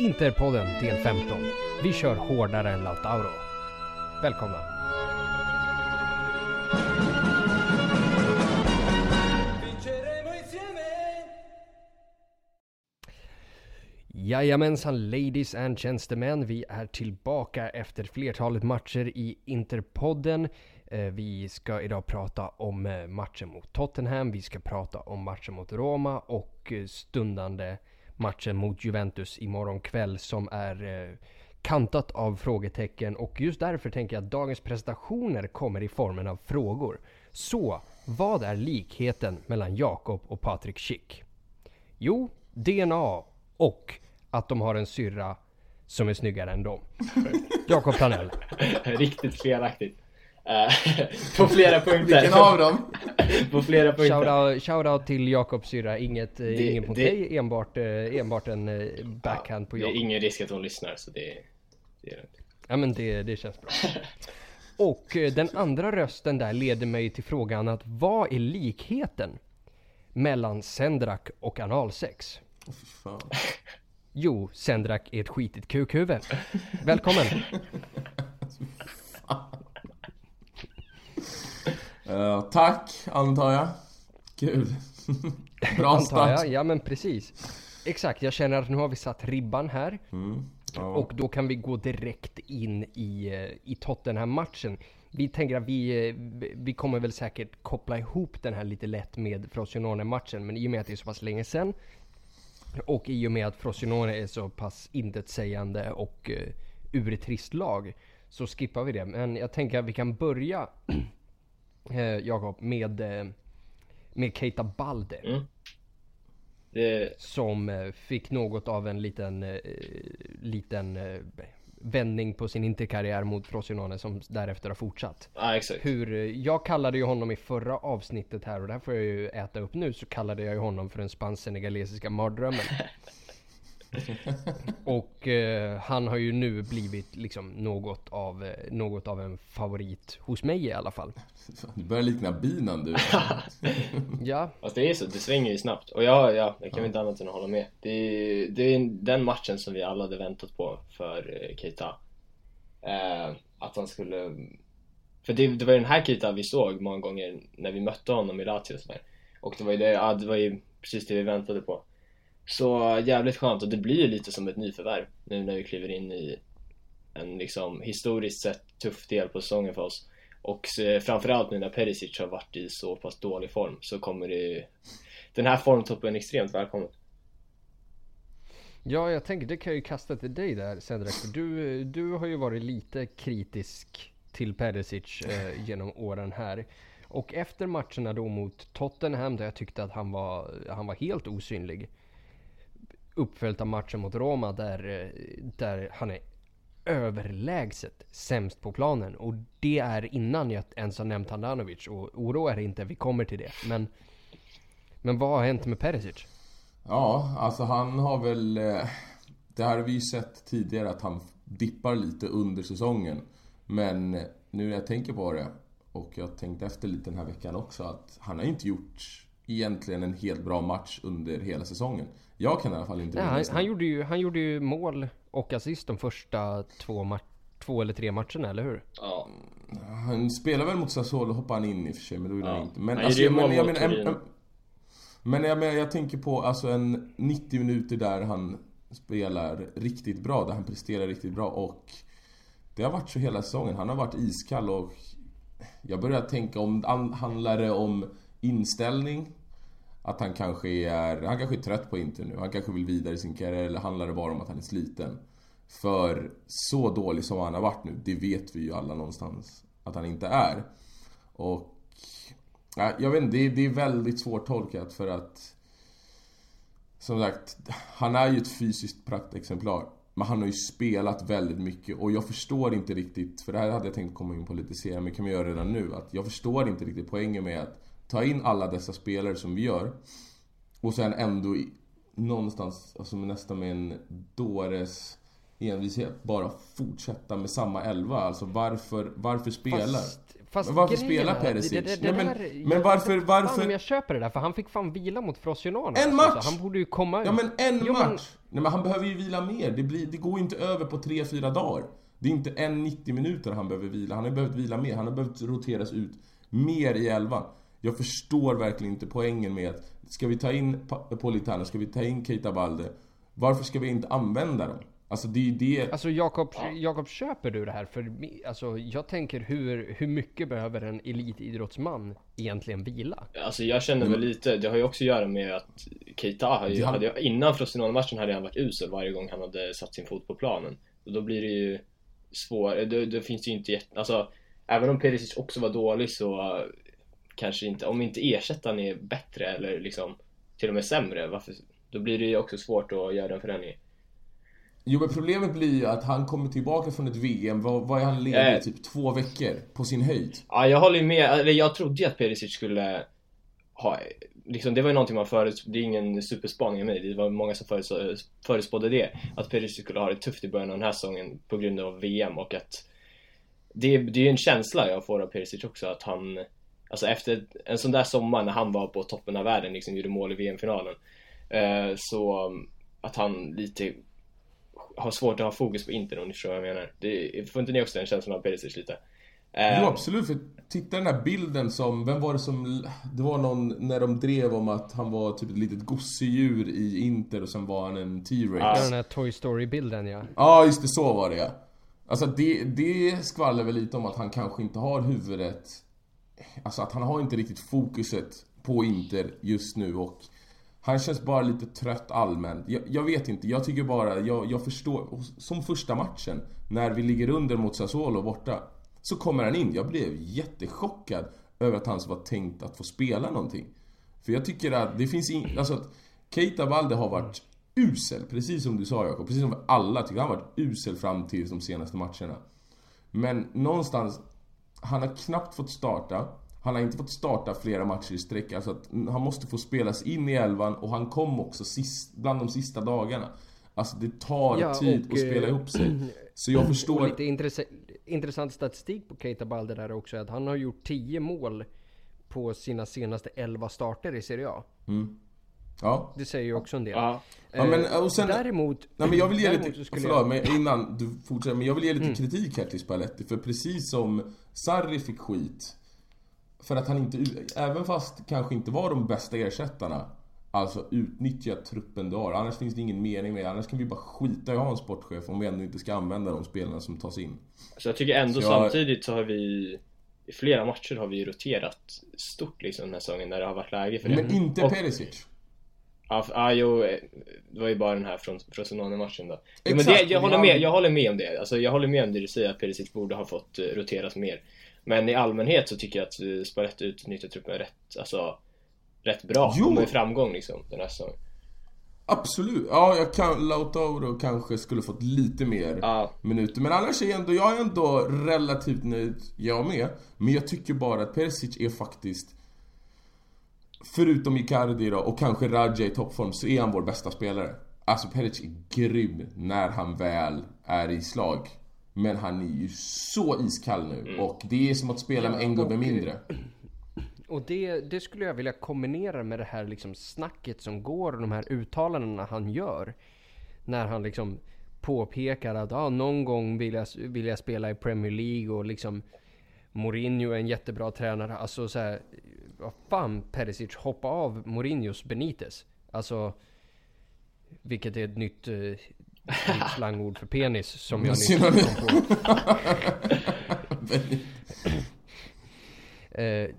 Interpodden del 15. Vi kör hårdare än Lautauro. Välkomna! Jajamensan ladies and gentlemen, vi är tillbaka efter flertalet matcher i Interpodden. Eh, Vi ska idag prata om eh, matchen mot Tottenham, vi ska prata om matchen mot Roma och eh, stundande matchen mot Juventus imorgon kväll som är eh, kantat av frågetecken och just därför tänker jag att dagens presentationer kommer i formen av frågor. Så, vad är likheten mellan Jakob och Patrik Schick? Jo, DNA och att de har en syrra som är snyggare än dem. Jakob Planell. Riktigt felaktigt. Eh, på flera punkter. Vilken av dem? på flera punkter. Shoutout, shoutout till Jakobs syrra. Inget, eh, Det- ingen på det- dig, enbart, eh, enbart en backhand på Det är Jakob. ingen risk att hon lyssnar så det, det är det inte. Ja men det, det känns bra. Och den andra rösten där leder mig till frågan att vad är likheten mellan Sendrak och analsex? Fan. Jo, Sendrak är ett skitigt kukhuvud. Välkommen! Eh, tack, antar jag. Kul. Bra start. jag. Ja men precis. Exakt, jag känner att nu har vi satt ribban här. Mm. Ja. Och då kan vi gå direkt in i, eh, i Tottenham-matchen. Vi tänker att vi, eh, vi kommer väl säkert koppla ihop den här lite lätt med Frosinone-matchen. Men i och med att det är så pass länge sedan och i och med att Frosinone är så pass intetsägande och uh, urtrist lag så skippar vi det. Men jag tänker att vi kan börja eh, Jakob med, eh, med Keita Balde. Mm. Det, Som eh, fick något av en liten, eh, liten vändning på sin interkarriär mot Frosinone som därefter har fortsatt. ja exakt. Hur, jag kallade ju honom i förra avsnittet här och det här får jag ju äta upp nu så kallade jag ju honom för den spansk-senegalesiska mardrömmen. och eh, han har ju nu blivit liksom något av, eh, något av en favorit hos mig i alla fall. Du börjar likna binan du. Ja, Fast det är så, det svänger ju snabbt. Och ja, ja, jag kan väl inte annat än att hålla med. Det är, det är den matchen som vi alla hade väntat på för eh, Keita. Eh, att han skulle... För det, det var ju den här Keita vi såg många gånger när vi mötte honom i Lazio och sådär. Och det var ju det, ja, det var ju precis det vi väntade på. Så jävligt skönt och det blir ju lite som ett nyförvärv nu när vi kliver in i en liksom historiskt sett tuff del på säsongen för oss. Och eh, framförallt nu när Perisic har varit i så pass dålig form så kommer det den här formtoppen extremt välkommen. Ja, jag tänker det kan jag ju kasta till dig där Cedric. För du, eh, du har ju varit lite kritisk till Perisic eh, genom åren här. Och efter matcherna då mot Tottenham där jag tyckte att han var, han var helt osynlig. Uppföljt av matchen mot Roma där, eh, där han är överlägset sämst på planen. Och det är innan jag ens har nämnt Handanovic. Och oroa er inte, vi kommer till det. Men, men vad har hänt med Perisic? Ja, alltså han har väl... Eh, det här har vi ju sett tidigare att han dippar lite under säsongen. Men nu när jag tänker på det och jag har tänkt efter lite den här veckan också att han har inte gjort egentligen en helt bra match under hela säsongen. Jag kan i alla fall inte Ja, han, han, gjorde ju, han gjorde ju mål och assist de första två, ma- två eller tre matcherna, eller hur? Ja. Han spelar väl mot Sassuolo hoppar han in i och för sig, men då gjorde Ja. han inte. Men, Han alltså, jag, men, jag, menar, en, Torino. en, men jag, menar, jag tänker på alltså en 90 minuter där han spelar riktigt bra, där han presterar riktigt bra och det har varit så hela säsongen. Han har varit iskall och jag börjar tänka om, an- handlar det om inställning? Att han kanske är, han kanske är trött på Inter nu, han kanske vill vidare i sin karriär eller handlar det bara om att han är sliten? För så dålig som han har varit nu, det vet vi ju alla någonstans att han inte är. Och... Ja, jag vet inte, det är, det är väldigt svårtolkat för att... Som sagt, han är ju ett fysiskt praktexemplar. Men han har ju spelat väldigt mycket och jag förstår inte riktigt, för det här hade jag tänkt komma in på lite senare, men kan vi göra redan nu. Att jag förstår inte riktigt poängen med att ta in alla dessa spelare som vi gör och sen ändå någonstans, alltså nästan med en dåres envishet, bara fortsätta med samma elva. Alltså varför, varför spela? Fast, Fast Men varför spelar Perisic? det- det- det Nej, men- där- men varför- Fan varför- om jag köper det där, för han fick fan vila mot Frosinone. En alltså, match! Så han borde ju komma ut. Ja men en Jo, men- match! Nej men han behöver ju vila mer. Det, blir, det går ju inte över på 3-4 dagar. Det är inte en 90 minuter han behöver vila. Han har behövt vila mer. Han har behövt roteras ut mer i elvan. Jag förstår verkligen inte poängen med att ska vi ta in Politano, ska vi ta in Keita Balde? Varför ska vi inte använda dem? Alltså det är ju det... Alltså Jakob, Jakob, köper du det här? För alltså, jag tänker hur, hur mycket behöver en elitidrottsman egentligen vila? Alltså jag känner väl lite, det har ju också att göra med att Keita har ju, Ja. hade, innan Frosinone-matchen hade han varit usel varje gång han hade satt sin fot på planen. Och då blir det ju svårt, då, då finns det ju inte jätte, alltså även om Perisic också var dålig så kanske inte, om inte ersättaren är bättre eller liksom till och med sämre, varför, då blir det ju också svårt att göra en förändring. Jo men problemet blir ju att han kommer tillbaka från ett VM, vad, vad är han ledig? Eh. Typ två veckor på sin höjd. Ja, jag håller med. Eller jag trodde ju att Perisic skulle ha, liksom det var ju någonting man förutspådde, det är ingen superspaning av mig, det var många som föruts- förutspådde det. Att Perisic skulle ha det tufft i början av den här säsongen på grund av VM och att det, det är ju en känsla jag får av Perisic också att han, alltså efter en sån där sommar när han var på toppen av världen, liksom gjorde mål i VM-finalen, eh, så att han lite har svårt att ha fokus på Inter om ni förstår vad jag menar. Det, får inte ni också den känslan av Perisic lite? Eh, Jo absolut, för titta den här bilden som, vem var det som, det var någon när de drev om att han var typ ett litet gosedjur i Inter och sen var han en T-Rex. Ja, Ja, den här Toy Story-bilden ja. just det, så var det ja. Alltså det, det skvallrar väl lite om att han kanske inte har huvudet, alltså att han har inte riktigt fokuset på Inter just nu och han känns bara lite trött allmänt. Jag, jag vet inte, jag tycker bara, jag, jag förstår. Som första matchen, när vi ligger under mot Sassuolo borta. Så kommer han in. Jag blev jättechockad över att han var tänkt att få spela någonting. För jag tycker att det finns in, alltså att Keita Balde har varit usel, precis som du sa Jakob. Precis som alla tycker han har varit usel fram till de senaste matcherna. Men någonstans, han har knappt fått starta. Han har inte fått starta flera matcher i sträck. Alltså att han måste få spelas in i elvan och han kom också sist, bland de sista dagarna. Alltså det tar Ja, tid och, att spela eh, ihop sig. Så jag förstår... lite intresse- intressant statistik på Keita Balde där också är att han har gjort 10 mål på sina senaste 11 starter i Serie A. Ja. Det säger ju också en del. Ja. Ja, men, och sen- däremot... Nej men jag vill ge lite, förlåt jag- men innan du fortsätter, men jag vill ge lite kritik här till Spalletti för precis som Sarri fick skit för att han inte, även fast kanske inte var de bästa ersättarna Alltså utnyttja truppen du har, annars finns det ingen mening med annars kan vi bara skita i att ha en sportchef om vi ändå inte ska använda de spelarna som tas in Så jag tycker ändå Så jag- samtidigt så har vi I flera matcher har vi roterat stort liksom den här säsongen när det har varit läge för det. Men inte Och- Perisic Ja, ah, jo, eh, det var ju bara den här från Frosinone-matchen då. Jo, men det, jag, håller med, jag håller med om det. Alltså, jag håller med om det du säger att Perisic borde ha fått eh, roteras mer. Men i allmänhet så tycker jag att eh, Spalletti utnyttjar truppen rätt, alltså, rätt bra. Jo. Med framgång liksom den här säsongen. Absolut, ja jag kan, Lautaro kanske skulle fått lite mer Ja. minuter Men annars är jag ändå, jag är ändå relativt nöjd, jag med Men jag tycker bara att Perisic är faktiskt Förutom Icardi då, och kanske Radja i toppform, så är han vår bästa spelare Alltså Perisic är grym när han väl är i slag Men han är ju så iskall nu och det är som att spela med en gubbe mindre Och det, det skulle jag vilja kombinera med det här liksom snacket som går och de här uttalandena han gör. När han liksom påpekar att ah, någon gång vill jag, vill jag spela i Premier League och liksom Mourinho är en jättebra tränare. Alltså så här, vad fan Perisic, hoppa av Mourinhos Benitez. Alltså, vilket är ett nytt, eh, nytt slangord för penis som jag nyss kom på. Eh,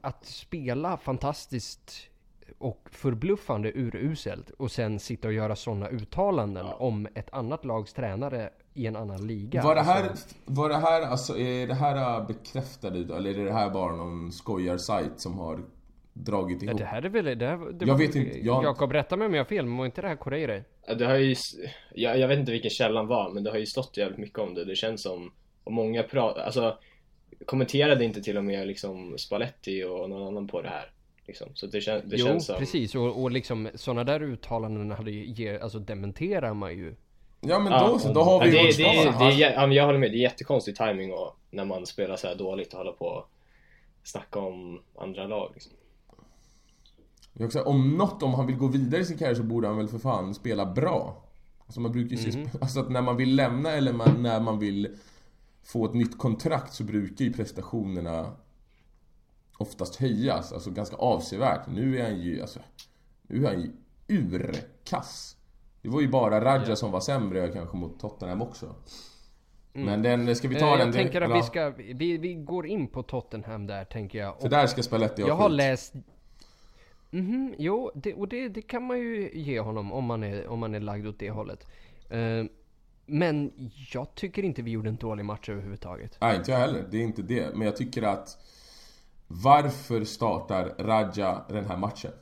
att spela fantastiskt och förbluffande uruselt och sen sitta och göra sådana uttalanden om ett annat lags tränare i en annan liga. Var det här, Alltså, var det här, alltså är det här bekräftade då? Eller är det här bara någon skojarsajt som har dragit ja, ihop? det här är väl... Det här, det Jag var- vet inte, jag- Jakob, rätta mig om jag har fel, men var inte det här Correire? Ja, Det har ju, jag, jag vet inte vilken källan var, men det har ju stått jävligt mycket om det. Det känns som, och många pratar, alltså kommenterade inte till och med liksom Spalletti och någon annan på det här. Liksom. Så det, kän, det jo, känns som... precis. Och, och liksom sådana där uttalanden hade ju, ge- alltså dementerar man ju. Ja men då så, då har vi ja, det, det, det, det, är ja, Jag håller med, det är jättekonstig timing och när man spelar så här dåligt och håller på och snacka om andra lag liksom. Jag säga, om något, om han vill gå vidare i sin karriär så borde han väl för fan spela bra. Alltså man brukar ju se, Mhm. alltså att när man vill lämna eller man, när man vill få ett nytt kontrakt så brukar ju prestationerna oftast höjas, alltså ganska avsevärt. Nu är han ju, alltså, nu är han ju urkass. Det var ju bara Raja som var sämre kanske mot Tottenham också. Men den, ska vi ta Eh, den? jag tänker att vi ska, vi, vi går in på Tottenham där tänker jag. För Och där ska Spalletti ha jag har skit. läst... Mhm, jo, det, och det, det kan man ju ge honom om man är, om man är lagd åt det hållet. Eh, men jag tycker inte vi gjorde en dålig match överhuvudtaget. Nej, inte jag heller. Det är inte det. Men jag tycker att varför startar Raja den här matchen?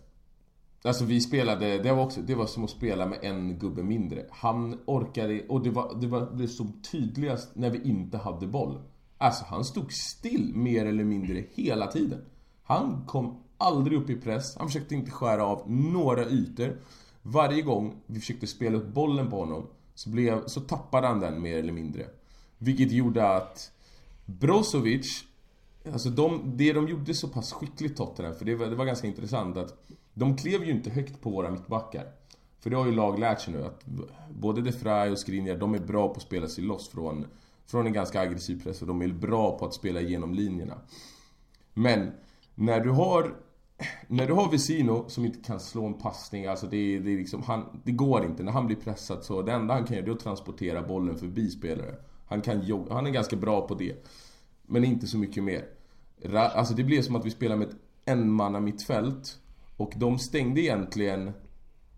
Alltså vi spelade, det var också, det var som att spela med en gubbe mindre. Han orkade, och det var, det var det som tydligast när vi inte hade boll. Alltså han stod still mer eller mindre hela tiden. Han kom aldrig upp i press, han försökte inte skära av några ytor. Varje gång vi försökte spela upp bollen på honom så, blev, så tappade han den mer eller mindre. Vilket gjorde att Brozovic Alltså de, det de gjorde så pass skickligt Tottenham, för det var, det var ganska intressant att De klev ju inte högt på våra mittbackar. För det har ju lag lärt sig nu att både De Frey och Skriniar, de är bra på att spela sig loss från, från en ganska aggressiv press och de är bra på att spela igenom linjerna. Men när du har när du har Vesino som inte kan slå en passning, alltså det, det, är liksom, han, det går inte. När han blir pressad så det enda han kan göra det är att transportera bollen förbi spelare. Han, kan jogga, han är ganska bra på det. Men inte så mycket mer. Alltså det blev som att vi spelade med ett enmanna mittfält. Och de stängde egentligen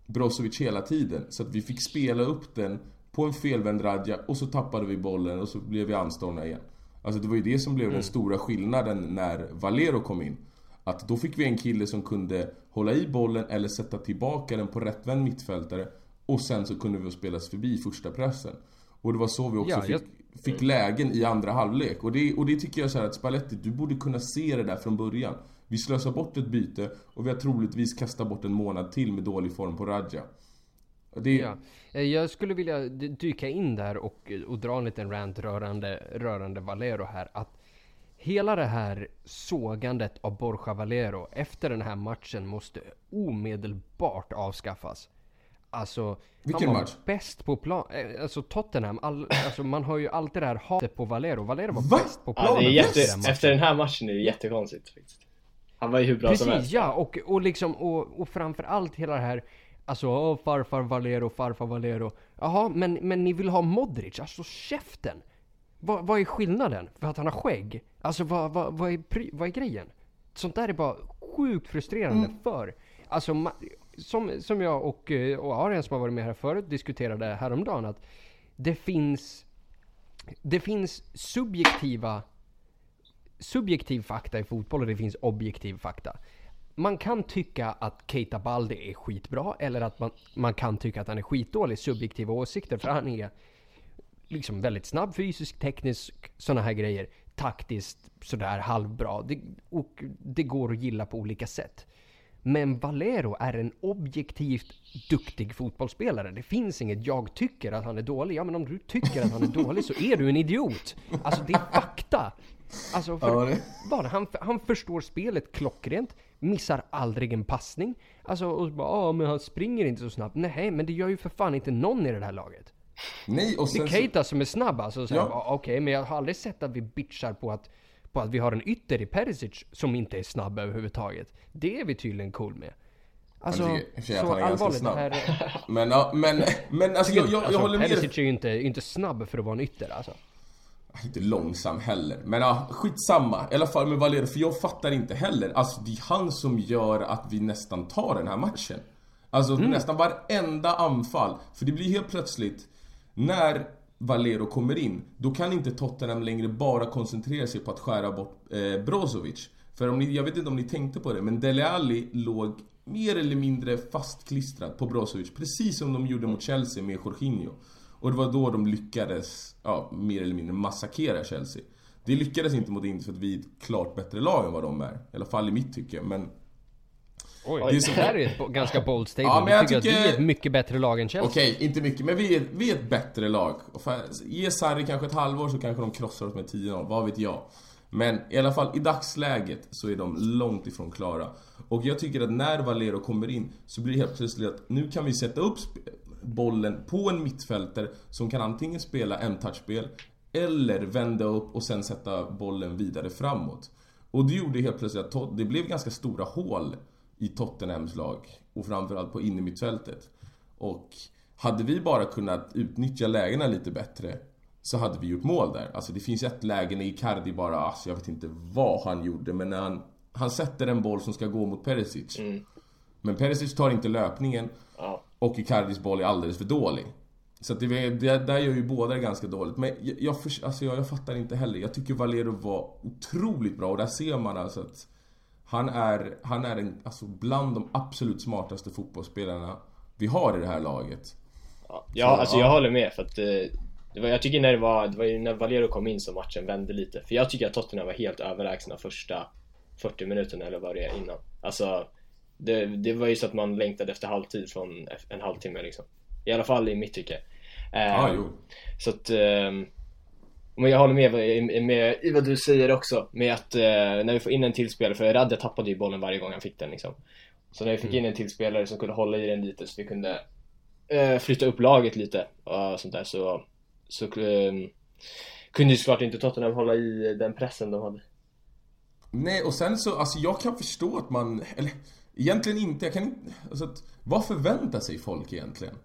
Brozovic hela tiden. Så att vi fick spela upp den på en felvänd Radja och så tappade vi bollen och så blev vi anståndna igen. Alltså det var ju det som blev den stora skillnaden när Valero kom in. Att då fick vi en kille som kunde hålla i bollen eller sätta tillbaka den på rättvänd mittfältare. Och sen så kunde vi spelas förbi första pressen. Och det var så vi också Ja, fick, jag- fick lägen i andra halvlek. Och det, och det tycker jag så här att Spalletti, du borde kunna se det där från början. Vi slösar bort ett byte och vi har troligtvis kastat bort en månad till med dålig form på Radja. Det, Ja. Eh, Jag skulle vilja dyka in där och, och dra en liten rant rörande, rörande Valero här. Att hela det här sågandet av Borja Valero efter den här matchen måste omedelbart avskaffas. Alltså, Vilken han var match? bäst på plan. eh, Alltså Tottenham, all, alltså man har ju alltid det här hatet på Valero. Valero var Va? bäst på Ja, det är jätte, efter den matchen. efter den här matchen är det jättekonstigt faktiskt. Han var ju hur bra som Precis, helst. ja. Och, och liksom, och, och framförallt hela det här Alltså, åh, farfar Valero, farfar Valero. Jaha, men, men ni vill ha Modric? Alltså käften! Vad, vad är skillnaden? För att han har skägg? Alltså vad, vad, vad, är, vad är grejen? Sånt där är bara sjukt frustrerande för... Alltså, som, som jag och, eh, och Arian som har varit med här förut diskuterade häromdagen att det finns... Det finns subjektiva subjektiv fakta i fotboll och det finns objektiv fakta. Man kan tycka att Keita Balde är skitbra eller att man, man kan tycka att han är skitdålig. Subjektiva åsikter för han är liksom väldigt snabb fysiskt, teknisk, sådana här grejer. Taktiskt sådär halvbra. Det, och det går att gilla på olika sätt. Men Valero är en objektivt duktig fotbollsspelare. Det finns inget jag tycker att han är dålig. Ja men om du tycker att han är dålig så är du en idiot. Alltså det är fakta. Alltså för, Ja, vad? Han, han förstår spelet klockrent, missar aldrig en passning. Alltså och bara, ah, men han springer inte så snabbt. Nej, men det gör ju för fan inte någon i det här laget. Nej, och Det är sen så, Keita som är snabb alltså. Så Ja. Okej, men jag har aldrig sett att vi bitchar på att, på att vi har en ytter i Perisic som inte är snabb överhuvudtaget. Det är vi tydligen cool med. Alltså, Jag tycker att så allvarligt. Det här, men, ja, men, men alltså jag, jag, jag alltså, håller med. Perisic är ju inte, inte snabb för att vara en ytter alltså. Inte långsam heller. Men ja, skitsamma. I alla fall med Valero, för jag fattar inte heller. Alltså det är han som gör att vi nästan tar den här matchen. Alltså nästan varenda anfall. För det blir helt plötsligt, när Valero kommer in, då kan inte Tottenham längre bara koncentrera sig på att skära bort eh, Brozovic. För om ni, jag vet inte om ni tänkte på det, men Dele Alli låg mer eller mindre fastklistrad på Brozovic. Precis som de gjorde mot Chelsea med Jorginho. Och det var då de lyckades, ja, mer eller mindre massakera Chelsea. Det lyckades inte mot Inter för att vi är ett klart bättre lag än vad de är. I alla fall i mitt tycke, men... Oj, Det är det, så- här är ett ganska bold statement. Ja, men Ja, jag tycker att vi är ett mycket bättre lag än Chelsea. Okej, inte mycket, men vi är, vi är ett bättre lag. Och fan, Ge Sarri kanske ett halvår så kanske de krossar oss med 10-0, vad vet jag. Men i alla fall i dagsläget så är de långt ifrån klara. Och jag tycker att när Valero kommer in så blir det helt plötsligt att nu kan vi sätta upp bollen på en mittfältare som kan antingen spela en touchspel eller vända upp och sen sätta bollen vidare framåt. Och det gjorde helt plötsligt att det blev ganska stora hål i Tottenhams lag. Och framförallt på innermittfältet. Och hade vi bara kunnat utnyttja lägena lite bättre så hade vi gjort mål där. Alltså det finns ett läge när Icardi bara, alltså jag vet inte vad han gjorde men när han, han sätter en boll som ska gå mot Perisic. Men Perisic tar inte löpningen Ja. och Icardis boll är alldeles för dålig. Så att det, det, där gör ju båda det ganska dåligt. Men jag, jag, alltså jag, jag fattar inte heller. Jag tycker Valero var otroligt bra och där ser man alltså att han är, han är en, alltså bland de absolut smartaste fotbollsspelarna vi har i det här laget. Ja, ja alltså jag håller med för att eh, var, jag tycker när det var, det var när Valero kom in som matchen vände lite. För jag tycker att Tottenham var helt överlägsna första 40 minuterna eller vad det är innan. Alltså, det, det var ju så att man längtade efter halvtid från en halvtimme liksom. I alla fall i mitt tycke. Eh, Ja, jo. Så att... ehm, men jag håller med, med, med i vad du säger också. Med att eh, när vi får in en till spelare, för Radde tappade ju bollen varje gång han fick den liksom. Så när vi fick in en till spelare som kunde hålla i den lite så vi kunde eh, flytta upp laget lite och sånt där så, så eh, kunde ju såklart inte Tottenham hålla i den pressen de hade. Nej, och sen så, alltså jag kan förstå att man, eller egentligen inte, jag kan inte, alltså att, vad förväntar sig folk egentligen?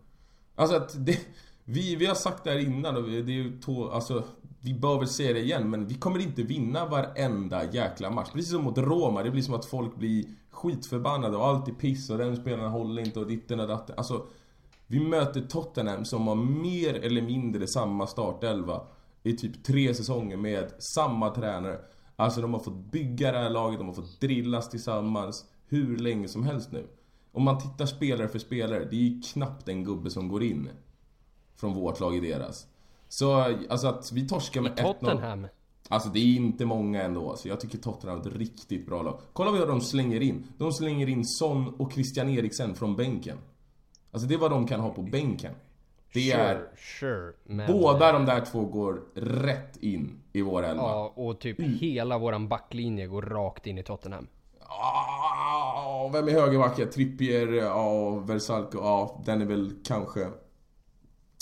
Alltså att det, vi, vi har sagt det här innan och det är ju to, alltså, vi bör väl säga det igen, men vi kommer inte vinna varenda jäkla match. Precis som mot Roma, det blir som att folk blir skitförbannade och allt är piss och den spelaren håller inte och ditten och datten. Alltså, vi möter Tottenham som har mer eller mindre samma startelva i typ tre säsonger med samma tränare. Alltså de har fått bygga det här laget, de har fått drillas tillsammans hur länge som helst nu. Om man tittar spelare för spelare, det är ju knappt en gubbe som går in från vårt lag i deras. Så alltså att vi torskar I med 1-0. Tottenham. Alltså det är inte många ändå. Alltså, jag tycker Tottenham är ett riktigt bra lag. Kolla vad de slänger in. De slänger in Son och Christian Eriksen från bänken. Alltså det är vad de kan ha på bänken. Det är... Sure, sure. Men, Båda de där två går rätt in i vår elva. Ja, och typ hela våran backlinje går rakt in i Tottenham. Ah, vem är högerbacken? Trippier, ja, Versalco, ja, den är väl kanske...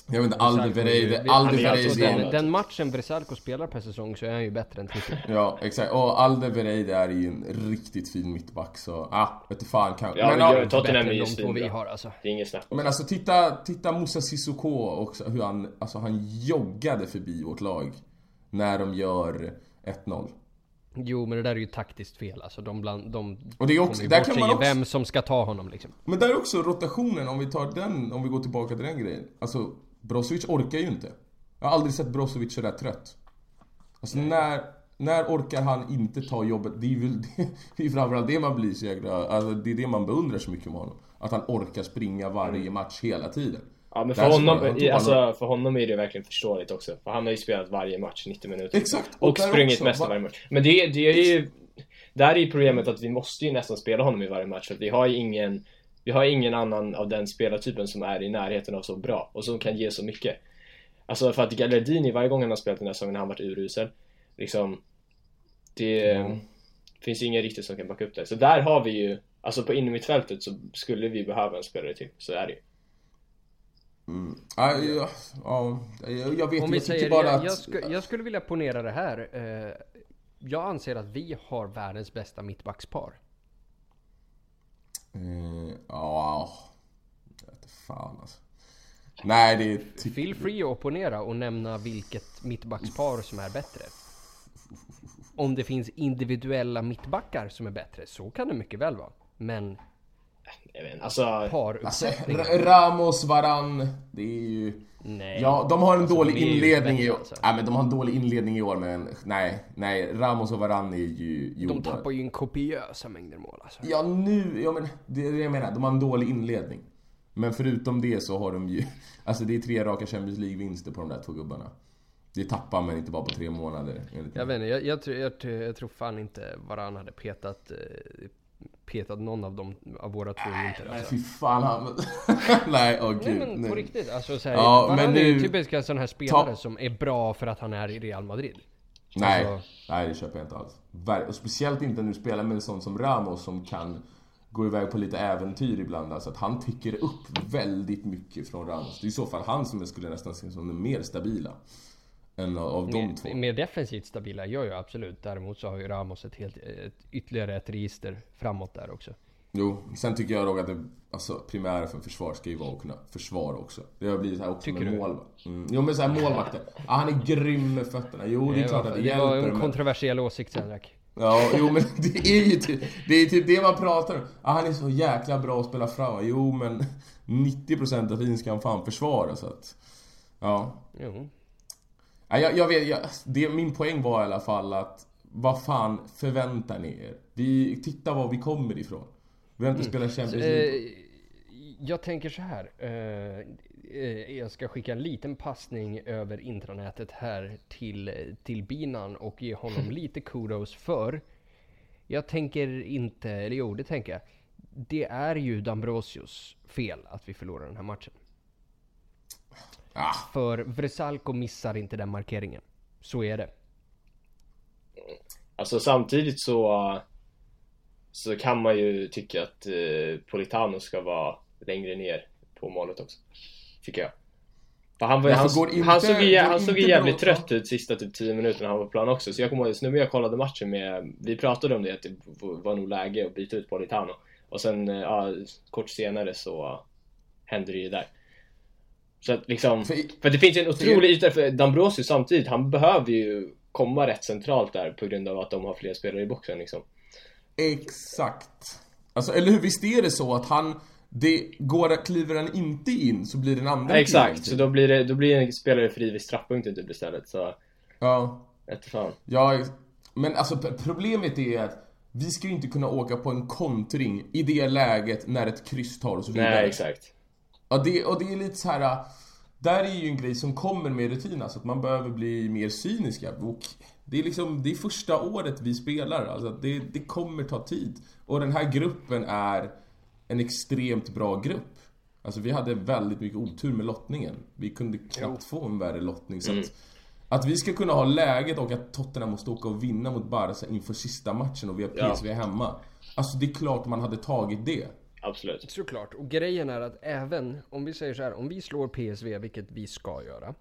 Jag vet inte, är Alderweireld alltså är... Den, den matchen Versalco spelar per säsong så är han ju bättre än Trippier. Ja, exakt. Och Alderweireld är ju en riktigt fin mittback så, ah, vet du fan kan... Ja, men, men ja, Tottenham är ju de två vi svinbra. har alltså. Det är inget snack men alltså titta, titta Moussa Sissoko också, hur han, alltså han joggade förbi vårt lag när de gör 1-0. Jo men det där är ju taktiskt fel alltså. De, bland, de Och det är också- där kan man också- vem som ska ta honom liksom. Men där är också rotationen, om vi tar den, om vi går tillbaka till den grejen. Alltså, Brozovic orkar ju inte. Jag har aldrig sett Brozovic sådär trött. Alltså när, när orkar han inte ta jobbet? Det är väl det, det är framförallt det man blir så jäkla, alltså det är det man beundrar så mycket med honom. Att han orkar springa varje match hela tiden. Ja men för honom, man- alltså, för honom är det verkligen förståeligt också. För han har ju spelat varje match 90 minuter. Exakt! Och där sprungit mest varje match. Men det, det är ju... Där är ju problemet att vi måste ju nästan spela honom i varje match för att vi har ju ingen... Vi har ingen annan av den spelartypen som är i närheten av så bra och som kan ge så mycket. Alltså för att Gallardini, varje gång han har spelat den här säsongen har han varit urusel. Liksom... Det Mm. finns ju ingen riktigt som kan backa upp det. Så där har vi ju... Alltså på innermittfältet så skulle vi behöva en spelare till. Så är det ju. Mm. Ja, ja, ja, jag vet Om jag vi säger, bara jag, att... jag, sku, jag skulle vilja ponera det här. Eh, jag anser att vi har världens bästa mittbackspar. Eh, Ja... Jag vet fan alltså. Nej, det är. Feel free att opponera och nämna vilket mittbackspar som är bättre. Om det finns individuella mittbackar som är bättre, så kan det mycket väl vara. Men Jag vet alltså... Alltså, paruppsättningen? R- Ramos, Varann, det är ju... nej. Ja, de har en Alltså, dålig de ju inledning i år. alltså. Nej, men de har en dålig inledning i år, men nej, nej. Ramos och Varann är ju De gjorda. tappar ju en kopiösa mängder mål alltså. Ja, nu, ja men det är det jag menar. De har en dålig inledning. Men förutom det så har de ju... Alltså det är tre raka Champions League-vinster på de där två gubbarna. Det tappar man inte bara på tre månader. Jag vet inte, jag, jag, tror- jag, tror- jag tror fan inte Varann hade petat eh, petat någon av dem, av våra två i Inter Nej alltså. fy fan han... nej åh Nej gud. men på nej. riktigt, alltså så här, Ja, men är ju nu- typiska sån här spelare Ta- som är bra för att han är i Real Madrid. Nej, Alltså- nej det köper jag inte alls. Och speciellt inte när du spelar med en sån som Ramos som kan gå iväg på lite äventyr ibland. Alltså att han tycker upp väldigt mycket från Ramos. Det är i så fall han som jag skulle nästan se som den mer stabila. Än av, de två. Mer, mer defensivt stabila, gör ju absolut. Däremot så har ju Ramos ett helt, ett, ytterligare ett register framåt där också. Jo, sen tycker jag dock att det alltså, primära för en försvar ska ju vara att kunna försvara också. Det har blivit så här också Tycker med du? målvakt. Mm. Jo men så här målvakter. Ja, han är grym med fötterna. Jo det är klart att det, det hjälper. var en men- kontroversiell åsikt Senrak. Ja, jo men det är ju typ det, är typ det man pratar om. Ah, han är så jäkla bra att spela fram. Jo men 90% av tiden ska han fan försvara så att... Ja. Jo. Ja, jag, jag vet, jag, det, min poäng var i alla fall att vad fan förväntar ni er? Vi, titta var vi kommer ifrån. Vi har inte spelat Champions League. Eh, jag tänker så här. Eh, eh, jag ska skicka en liten passning över intranätet här till, till Binan och ge honom lite kudos för. Jag tänker inte, eller jo det tänker jag. Det är ju Dambrosius fel att vi förlorar den här matchen. Ah, För Vresalko missar inte den markeringen. Så är det. Alltså samtidigt så Så kan man ju tycka att eh, Politano ska vara längre ner på målet också Tycker jag. För han, var, Ja, han, går inte- han såg ju, går han såg jävligt bra- trött ut sista typ 10 minuterna han var på plan också. Så jag kommer ihåg, nu när jag kollade matchen med Vi pratade om det, att det var nog läge att byta ut Politano. Och sen, eh, ja, kort senare så hände det ju där Så att liksom För- det finns ju en otrolig yta för Dambrosius samtidigt, han behöver ju komma rätt centralt där på grund av att de har fler spelare i boxen liksom. exakt. Alltså eller hur, visst är det så att han... Det går, kliver han inte in så blir den andra Exakt, så då blir det, då blir en spelare fri vid straffpunkten typ istället så, Ja. fan. Ja, men alltså problemet är att vi ska ju inte kunna åka på en kontring i det läget när ett kryss tar oss vidare. Nej exakt. Ja, det, och det är lite så här. äh, Där är ju en grej som kommer med rutin, alltså att man behöver bli mer cyniska. Och det är liksom, det är första året vi spelar, alltså det, det kommer ta tid. Och den här gruppen är en extremt bra grupp. Alltså vi hade väldigt mycket otur med lottningen. Vi kunde knappt få en värre lottning. Så att, att vi ska kunna ha läget och att Tottenham måste åka och vinna mot Barca inför sista matchen och vi har Ja. PSV hemma. Alltså det är klart man hade tagit det. Absolut. Såklart. Och grejen är att även om vi säger så här, om vi slår PSV, vilket vi ska göra.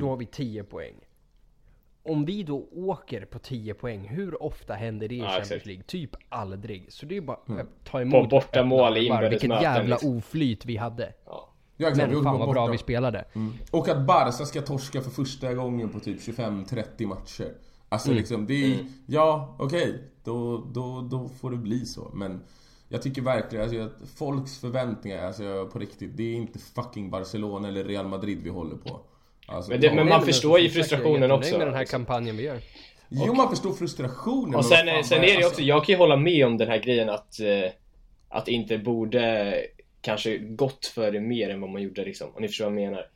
Då har vi 10 poäng. Om vi då åker på 10 poäng, hur ofta händer det i Ja, Champions exakt. League? Typ aldrig. Så det är bara att ta På emot bortamål öppna i varv. Vilket jävla liksom. oflyt vi hade. Ja. Ja, exakt, Men fan på vad bra borta- vi spelade. Och att Barca ska torska för första gången på typ 25-30 matcher. Alltså liksom, det är... Ja, okej. Då, då, då får det bli så. Men jag tycker verkligen alltså, att folks förväntningar, alltså på riktigt, det är inte fucking Barcelona eller Real Madrid vi håller på. Alltså, Men det- men man förstår ju frustrationen också, med den här kampanjen vi gör. Jo, man förstår frustrationen. Och sen, fan, sen är det alltså- också, jag kan ju hålla med om den här grejen att eh, Att inte borde kanske gått för det mer än vad man gjorde liksom, om ni förstår vad jag menar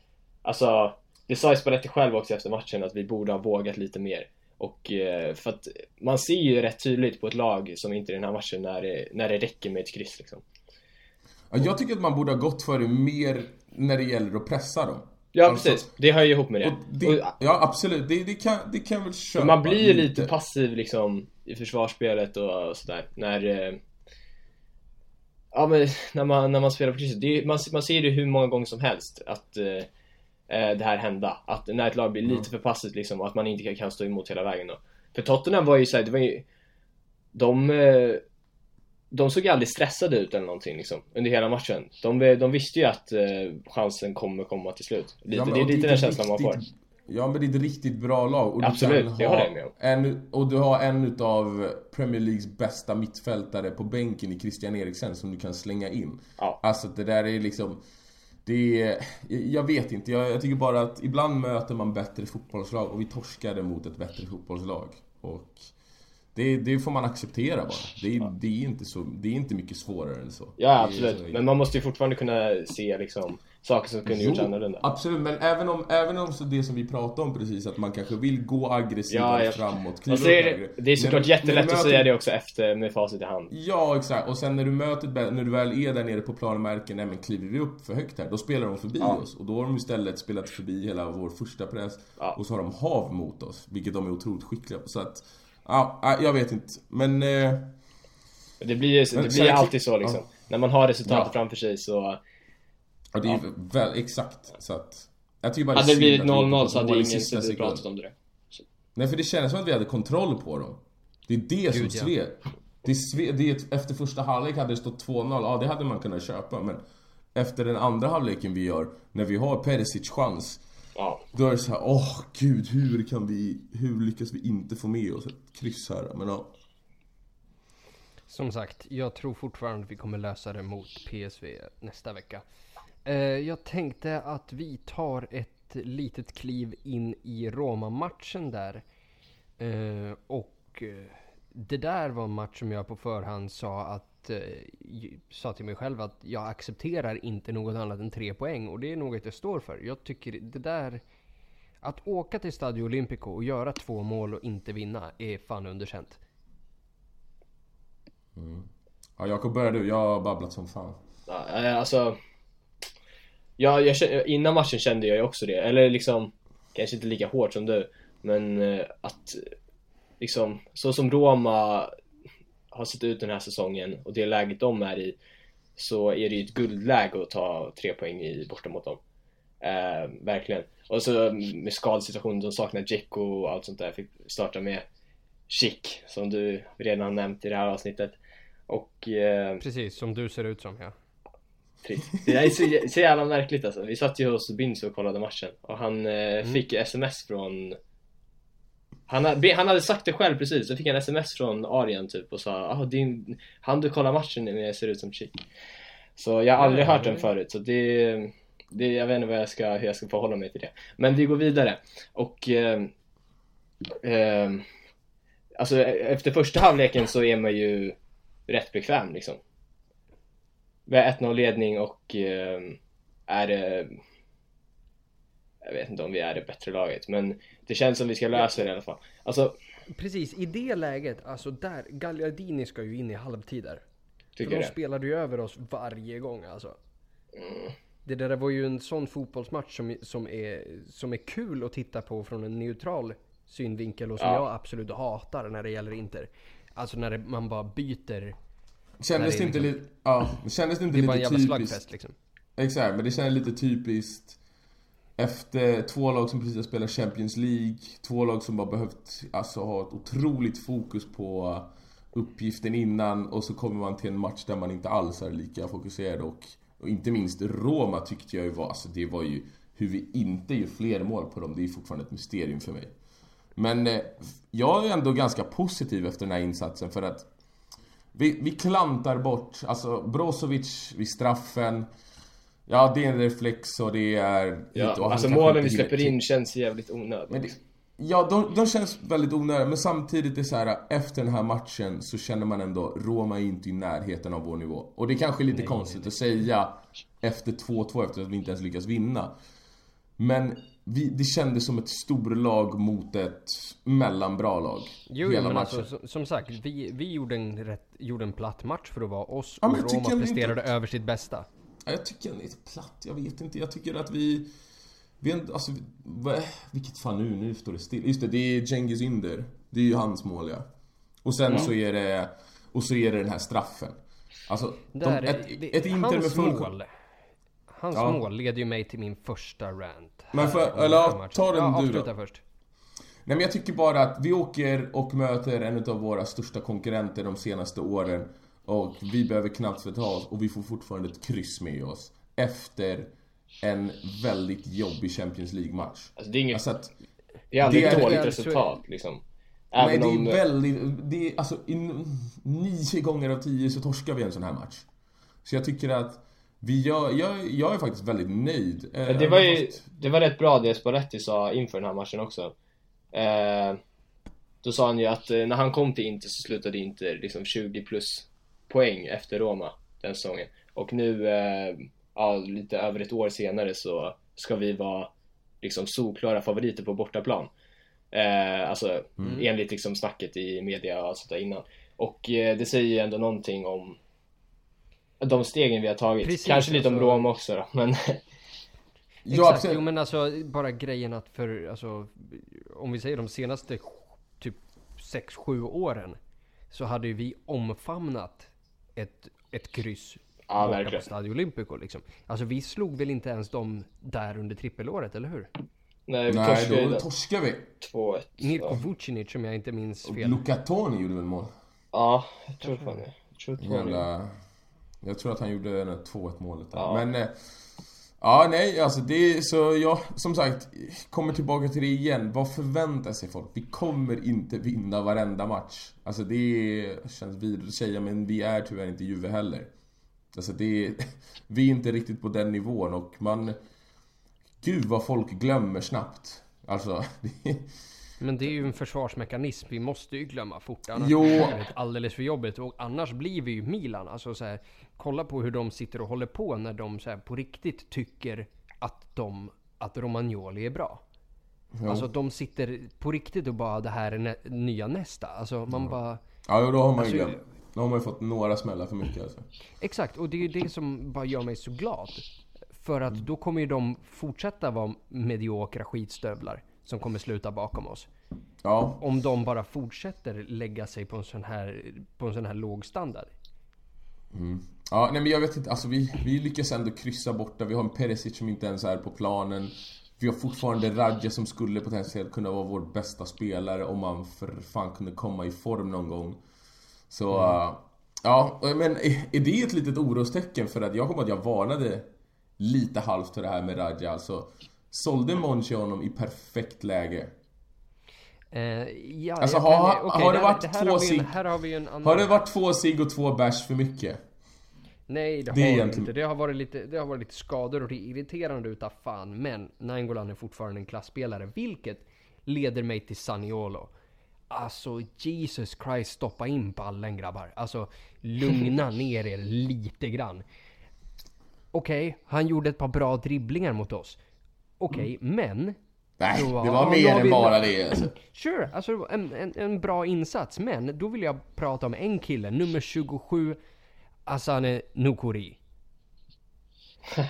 Alltså, det sa ju Spalletti själv också efter matchen att vi borde ha vågat lite mer Och eh, för att man ser ju rätt tydligt på ett lag som inte i den här matchen när det, när det räcker med ett kryss liksom. Ja, jag tycker att man borde ha gått för det mer när det gäller att pressa dem. Ja Alltså, precis, det hör ju ihop med det, det Och- ja, absolut. Det, det, kan, det kan väl köpa man blir ju lite passiv liksom i försvarsspelet och sådär. När eh, Ja men när man, när man spelar på krysset, är, man, man ser det hur många gånger som helst att eh, det här hända. Att när ett lag blir lite för passivt liksom och att man inte kan- stå emot hela vägen då. För Tottenham var ju såhär, det var ju De eh, De såg aldrig stressade ut eller någonting liksom under hela matchen. De, de visste ju att eh, chansen kommer komma till slut. Lite, Ja, det är lite den känslan man får. Ja men det är ett riktigt bra lag och Absolut, du det håller jag med om. en, Och du har en utav Premier Leagues bästa mittfältare på bänken i Christian Eriksen som du kan slänga in. Ja. Alltså det där är liksom det är, jag vet inte, jag, jag tycker bara att ibland möter man bättre fotbollslag och vi torskade mot ett bättre fotbollslag. Och det, det får man acceptera bara. Det, är- det, är inte så, det är inte mycket svårare än så. Ja absolut, så- men man måste ju fortfarande kunna se liksom saker som kunde gjorts annorlunda. Absolut, men även om, även om så det som vi pratade om precis, att man kanske vill gå aggressivare Ja, jag- framåt, Och så är det, är såklart När jättelätt när du att möter- säga det också efter med facit i hand. Ja, exakt. Och sen när du möter när du väl är där nere på plan och märker, nej men kliver vi upp för högt här, då spelar de förbi Ja. oss. Och då har de istället spelat förbi hela vår första press. Ja. Och så har de hav mot oss, vilket de är otroligt skickliga på. Så att, ja, jag vet inte. Men... Eh, Det blir, ju- det blir alltid så liksom. Ja. När man har resultatet Ja. framför sig så... ja, det är ju väl, exakt. Så att... Jag tycker bara Hade det blivit att vi inte 0-0 fått så hade ingen sista suttit och pratat om det. Nej, för det kändes som att vi hade kontroll på dem. Det är det som Gud, ja. sved. Det, sve, det är ett, efter första halvlek hade det stått 2-0, ja det hade man kunnat köpa men Efter den andra halvleken vi gör, när vi har Perisic chans Ja. Då är det så här, åh gud hur kan vi, hur lyckas vi inte få med oss ett kryss här? Men ja, Som sagt, jag tror fortfarande att vi kommer lösa det mot PSV nästa vecka. Eh, jag tänkte att vi tar ett litet kliv in i Roma-matchen där. Eh, och eh, det där var en match som jag på förhand sa att eh, sa till mig själv att jag accepterar inte något annat än tre poäng och det är något jag står för. Jag tycker det där att åka till Stadio Olimpico och göra två mål och inte vinna är fan underkänt. ja Jakob börjar du, jag har babblat som fan Ja, eh, alltså... Ja, jag, innan matchen kände jag ju också det. Eller liksom, kanske inte lika hårt som du. Men eh, att liksom, så som Roma har sett ut den här säsongen och det läget de är i. Så är det ju ett guldläge att ta tre poäng i borta mot dem. Eh, verkligen. Och så med skadesituationen, de saknar Dzeko och allt sånt där. Fick starta med Chic, som du redan har nämnt i det här avsnittet. Och eh, Precis som du ser ut som ja. Det är så, så jävla märkligt alltså. Vi satt ju hos Binzo och kollade matchen och han eh, fick sms från han, ha- han hade sagt det själv precis, så fick han sms från Arian typ och sa ah, din, Han du kollar matchen med ser ut som chick. Så jag har aldrig hört den förut så det, det Jag vet inte vad jag ska, hur jag ska förhålla mig till det. Men vi går vidare. Och eh, eh, Alltså efter första halvleken så är man ju rätt bekväm liksom. Vi har 1-0 ledning och eh, är. Jag vet inte om vi är det bättre laget, men det känns som vi ska lösa det i alla fall. Alltså, Precis, i det läget, alltså där, Gagliardini ska ju in i halvtid där. För de det. spelade ju över oss varje gång alltså. Mm. Det där var ju en sån fotbollsmatch som, som, är, som är kul att titta på från en neutral synvinkel och som Ja. jag absolut hatar när det gäller Inter. Alltså när det, man bara byter. Kändes det inte liksom- lite, ja, kändes det inte Det är bara en lite jävla typiskt? slagfest liksom. Exakt, men det kändes lite typiskt efter två lag som precis har spelat Champions League, två lag som bara behövt alltså, ha ett otroligt fokus på uppgiften innan och så kommer man till en match där man inte alls är lika fokuserad och, och inte minst Roma tyckte jag ju var, alltså det var ju hur vi inte gör fler mål på dem, det är fortfarande ett mysterium för mig. Men eh, jag är ändå ganska positiv efter den här insatsen för att vi, vi klantar bort, alltså Brozovic vid straffen Ja, det är en reflex och det är... Ja, och alltså målen vi inte släpper in känns jävligt onödiga. Ja, de, de känns väldigt onödiga, men samtidigt är det så här efter den här matchen så känner man ändå Roma är inte i närheten av vår nivå. Och det är kanske är lite konstigt att säga efter 2-2 efter att vi inte ens lyckas vinna. Men vi, det kändes som ett storlag mot ett mellanbra lag. Jo, hela men matchen. alltså som, sagt, vi, vi gjorde, en rätt, gjorde en platt match för att vara oss Ja, och tycker Roma inte presterade att- över sitt bästa. Ja, Jag tycker den är lite platt, jag vet inte. Jag tycker att vi... vi alltså, vad- vilket fan nu, nu står det still. Just det, det är Cengiz Ynder. Det är ju hans mål ja. Och sen så är det... Och så är det den här straffen. Alltså, de, ett, det, ett Inter med full... mål. Hans Ja. mål leder ju mig till min första rant. Men för- eller ta den ja, du då. först. Nej men jag tycker bara att vi åker och möter en av våra största konkurrenter de senaste åren. Och vi behöver knappt för ta oss och vi får fortfarande ett kryss med oss. Efter en väldigt jobbig Champions League-match. Alltså det är inget, Alltså att... det är aldrig det ett dåligt det är- resultat liksom. Nej, Även det om... är väldigt... Det är, alltså, in, nio gånger av tio så torskar vi en sån här match. Så jag tycker att vi gör, jag, jag är faktiskt väldigt nöjd. Eh, det var ju, fast- det var rätt bra det Spalletti sa inför den här matchen också. Eh, då sa han ju att eh, när han kom till Inter så slutade Inter liksom 20 plus poäng efter Roma den säsongen. Och nu, eh, ja, lite över ett år senare så ska vi vara liksom solklara favoriter på bortaplan. Eh, alltså Mm. enligt liksom snacket i media och allt sånt där innan. Och eh, det säger ju ändå någonting om de stegen vi har tagit. Precis, Kanske lite om alltså- Roma också då, men Ja, Exakt, jo men alltså bara grejen att för, alltså, om vi säger de senaste typ 6-7 åren så hade ju vi omfamnat ett, ett kryss Ja, borta verkligen. på Stadio Olimpico liksom. Alltså vi slog väl inte ens dem där under trippelåret, eller hur? nej, vi Nej, torskade då den. torskar vi. 2-1. Mirko. Vucinic om jag inte minns Och fel. Luca Toni gjorde väl mål? ja, jag tror fan det. Jag tror. Jävla... Jag tror att han gjorde det där 2-1 målet där. Ja. Men... eh, Ja, nej, alltså det är så jag, som sagt, kommer tillbaka till det igen. Vad förväntar sig folk? Vi kommer inte vinna varenda match. Alltså det är, känns vidrigt att säga, men vi är tyvärr inte Juve heller. Alltså det är, vi är inte riktigt på den nivån och man... Gud vad folk glömmer snabbt. Alltså, det är, men det är ju en försvarsmekanism. Vi måste ju glömma fort. Annars Jo. blir det alldeles för jobbigt. Och annars blir vi ju Milan. Alltså så här, kolla på hur de sitter och håller på när de så här, på riktigt tycker att de, att Romagnoli är bra. jo. Alltså de sitter på riktigt och bara det här är nä- nya nästa. Alltså man bara... ja, då har man Alltså, ju glömt. Då har man ju fått några smällar för mycket alltså. Exakt, och det är ju det som bara gör mig så glad. För att då kommer ju de fortsätta vara mediokra skitstövlar som kommer sluta bakom oss. Ja, Om de bara fortsätter lägga sig på en sån här, på en sån här låg standard. Ja, nej men jag vet inte, alltså vi, vi lyckas ändå kryssa borta. Vi har en Perisic som inte ens är på planen. Vi har fortfarande Radja som skulle potentiellt kunna vara vår bästa spelare om han för fan kunde komma i form någon gång. Så, äh, ja, men är det ett litet orostecken? För att jag kommer att jag varnade lite halvt för det här med Radja. Alltså, sålde Monchi honom i perfekt läge? Eh, ja, Alltså, har- kan- okej, har det här- varit här två har sig- har annan... Har det varit två cigg och två bärs för mycket? Nej, det, Det har det egentligen- inte. Det har, varit lite, det har varit lite skador och det är irriterande utav fan. Men Nainggolan är fortfarande en klassspelare. Vilket leder mig till Saniolo. Alltså Jesus Christ, stoppa in ballen grabbar. Alltså lugna ner er lite grann. Okej, han gjorde ett par bra dribblingar mot oss. Okej, men... Nej, Jo, det ja, var mer än bara det alltså. Sure, alltså en, en, en bra insats. Men då vill jag prata om en kille, nummer 27, Asane Nukuri.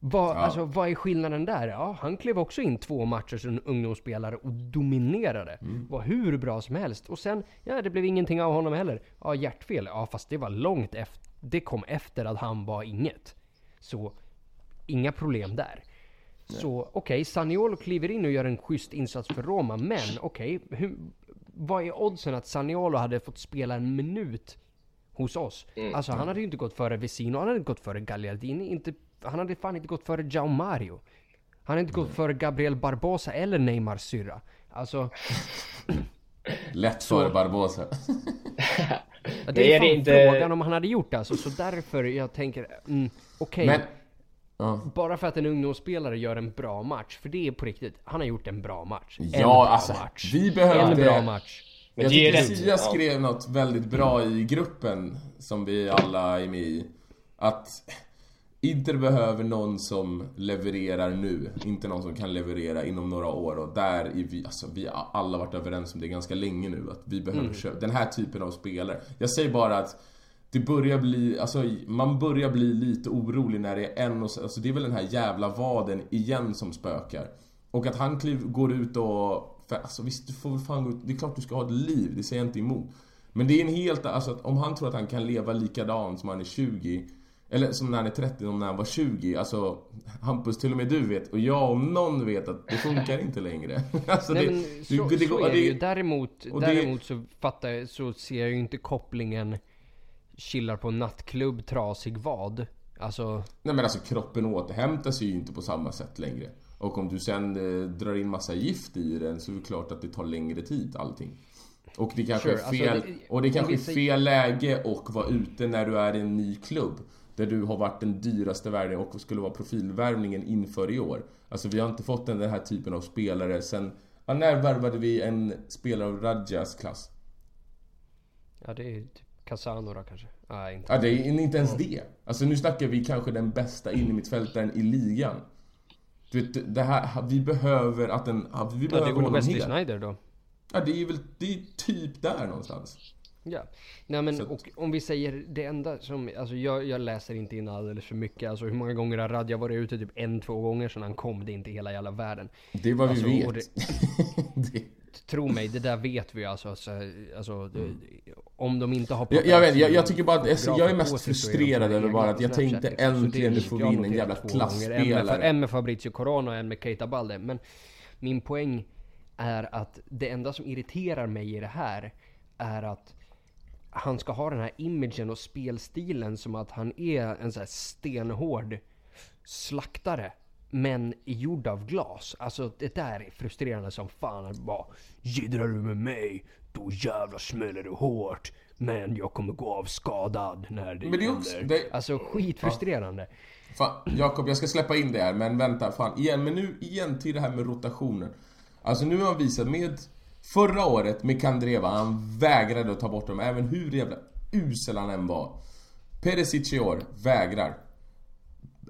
Vad, alltså, vad är skillnaden där? Ja, han klev också in två matcher som ungdomsspelare och dominerade. Var hur bra som helst. Och sen, ja det blev ingenting av honom heller. Ja, hjärtfel. Ja, fast det var långt efter. Det kom efter att han var inget. Så, inga problem där. Så okej, Saniolo kliver in och gör en schysst insats för Roma. Men okej, hur- vad är oddsen att Saniolo hade fått spela en minut hos oss? Alltså han hade ju inte gått före Vesino, han hade inte gått före Gagliardini, inte, han hade fan inte gått före Jao Mario. Han hade inte gått före Gabriel Barbosa eller Neymar syrra. Alltså, Lätt före Barbosa. det Det är är fan inte- frågan om han hade gjort det alltså. Så därför jag tänker, mm, okej. Men... Ja. Bara för att en ungdomsspelare gör en bra match, för det är på riktigt, han har gjort en bra match. en Ja, bra alltså, match. vi behövde- En bra match. Men jag tycker. Sia Ja. skrev något väldigt bra i gruppen som vi alla är med i. Att Inter behöver någon som levererar nu, inte någon som kan leverera inom några år. Och där är vi, alltså vi har alla varit överens om det ganska länge nu. Att vi behöver köpa den här typen av spelare. Jag säger bara att det börjar bli, alltså man börjar bli lite orolig när det är en och alltså det är väl den här jävla vaden igen som spökar. Och att han kliv, går ut och, för, alltså visst du får väl fan gå ut, det är klart du ska ha ett liv, det säger jag inte emot. Men det är en helt, alltså att om han tror att han kan leva likadant som han är 20 eller som när han är 30, som när han var 20. Alltså Hampus, till och med du vet och jag om någon vet att det funkar inte längre. alltså Nej, det, men det- så, det- så och är det ju. det- Däremot, det- däremot så fattar jag, så ser jag ju inte kopplingen chillar på nattklubb, trasig vad. Alltså, Nej men alltså kroppen återhämtar sig ju inte på samma sätt längre. Och om du sen eh, drar in massa gift i den så är det klart att det tar längre tid allting. Och det kanske Sure, är alltså, fel, det- och det kanske är vi säger- fel läge och vara ute när du är i en ny klubb. Där du har varit den dyraste värvningen och skulle vara profilvärvningen inför i år. Alltså vi har inte fått den här typen av spelare sen... Ja, när värvade vi en spelare av Radjas klass? ja det är typ Casano då kanske? Nej, inte. Ja, det är inte ens det. Alltså nu snackar vi kanske den bästa innermittfältaren i ligan. Du vet, det här, vi behöver att den, vi Ja, det behöver är väl Wesley. Snyder då? Ja, det är väl, det är typ där någonstans. Ja. Nej men att- och om vi säger det enda som, alltså jag, jag läser inte in alldeles för mycket. Alltså hur många gånger har Radja varit ute? Typ en, två gånger sedan han kom. Det är inte hela jävla världen. Det är vad Alltså, vi vet. det... Tro mig, det där vet vi alltså. Så, alltså det, om de inte har Mm. jag, jag, vet, jag, jag tycker bara att fotografer jag är mest frustrerad över bara att jag tänkte liksom. Äntligen det nu får vi in en jävla klassspelare. en med Fabrizio Corona och en med Keita Balde. Men min poäng är att det enda som irriterar mig i det här är att han ska ha den här imagen och spelstilen som att han är en sån här stenhård slaktare. Men gjord av glas. Alltså det där är frustrerande som fan. Att bara Jiddrar du med mig, då jävlar smäller det hårt. Men jag kommer gå av skadad när det Men det är också- händer. det- Alltså skitfrustrerande. Fan, Jakob, jag ska släppa in det här, men vänta, fan, igen, men nu igen till det här med rotationen. Alltså nu har han visat med Förra året med Kandreva, han vägrade att ta bort dem, även hur jävla usel han än var. Perisic i år, vägrar.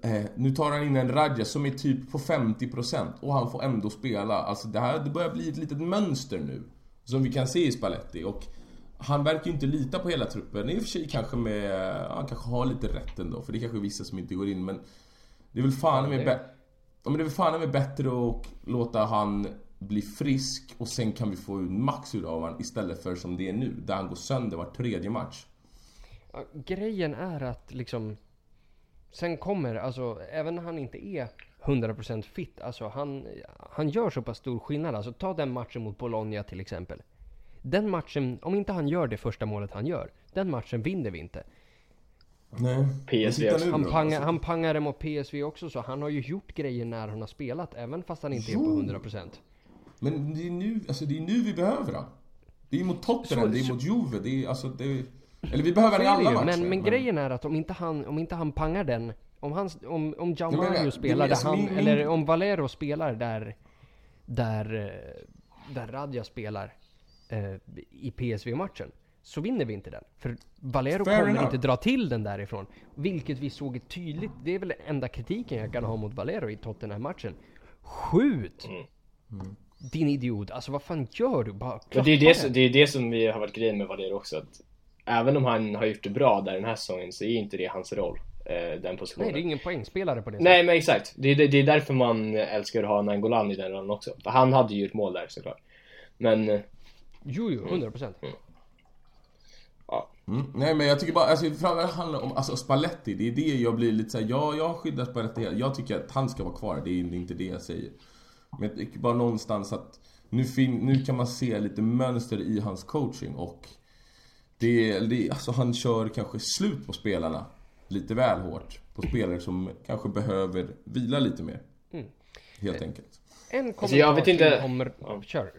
Eh, nu tar han in en Radja som är typ på 50% och han får ändå spela. Alltså det här det börjar bli ett litet mönster nu. Som vi kan se i Spalletti och han verkar ju inte lita på hela truppen. I och för sig kanske med... ja, Han kanske har lite rätt ändå, för det är kanske vissa som inte går in men... Det är väl fan med det- bä- ja, men det är väl fan med bättre att låta han bli frisk och sen kan vi få ut max ur av honom istället för som det är nu, där han går sönder var tredje match. Ja, grejen är att liksom Sen kommer, alltså även när han inte är 100% fit, alltså han, han gör så pass stor skillnad. Alltså ta den matchen mot Bologna till exempel. Den matchen, om inte han gör det första målet han gör, den matchen vinner vi inte. Nej. PSV också. Han, då, pangar, alltså. han pangade mot PSV också så han har ju gjort grejer när han har spelat, även fast han inte är på Jo. 100%. Men det är nu, alltså det är nu vi behöver han. Det är mot Tottenham, det är mot Juve, det är alltså det... Eller vi behöver han i är alla matcher. men, men grejen är att om inte han, om inte han pangar den, om, han, om, om Gian men, Mario det- spelar där han, min- min- eller om Valero spelar där, där, eh, där Radja spelar eh, i PSV-matchen, så vinner vi inte den. För Valero Fair kommer enough. inte dra till den därifrån. Vilket vi såg tydligt, det är väl enda kritiken jag kan ha mot Valero i Tottenham-matchen. Skjut! Mm. Din idiot, alltså vad fan gör du? Bara Och det är klappa det, som- det är det som vi har varit grejen med Valero också. Att även om han har gjort det bra där den här säsongen så är inte det hans roll. Eh, den positionen. Nej, det är ingen poängspelare på det Nej men exakt. Det är, det, det är därför man älskar att ha Nangolan i den rollen också. För han hade ju ett mål där såklart. Men, eh, Jo, jo, 100%. ja. Mm. Nej men jag tycker bara, alltså framförallt handlar om, alltså Spalletti, det är det jag blir lite såhär, ja jag skyddar Spalletti, jag tycker att han ska vara kvar, det är inte det jag säger. Men jag tycker bara någonstans att nu, fin, nu kan man se lite mönster i hans coaching och det, det, alltså han kör kanske slut på spelarna lite väl hårt. På spelare som kanske behöver vila lite mer. Helt enkelt. En kommentar Alltså, jag vet inte- om... Ja. Kör.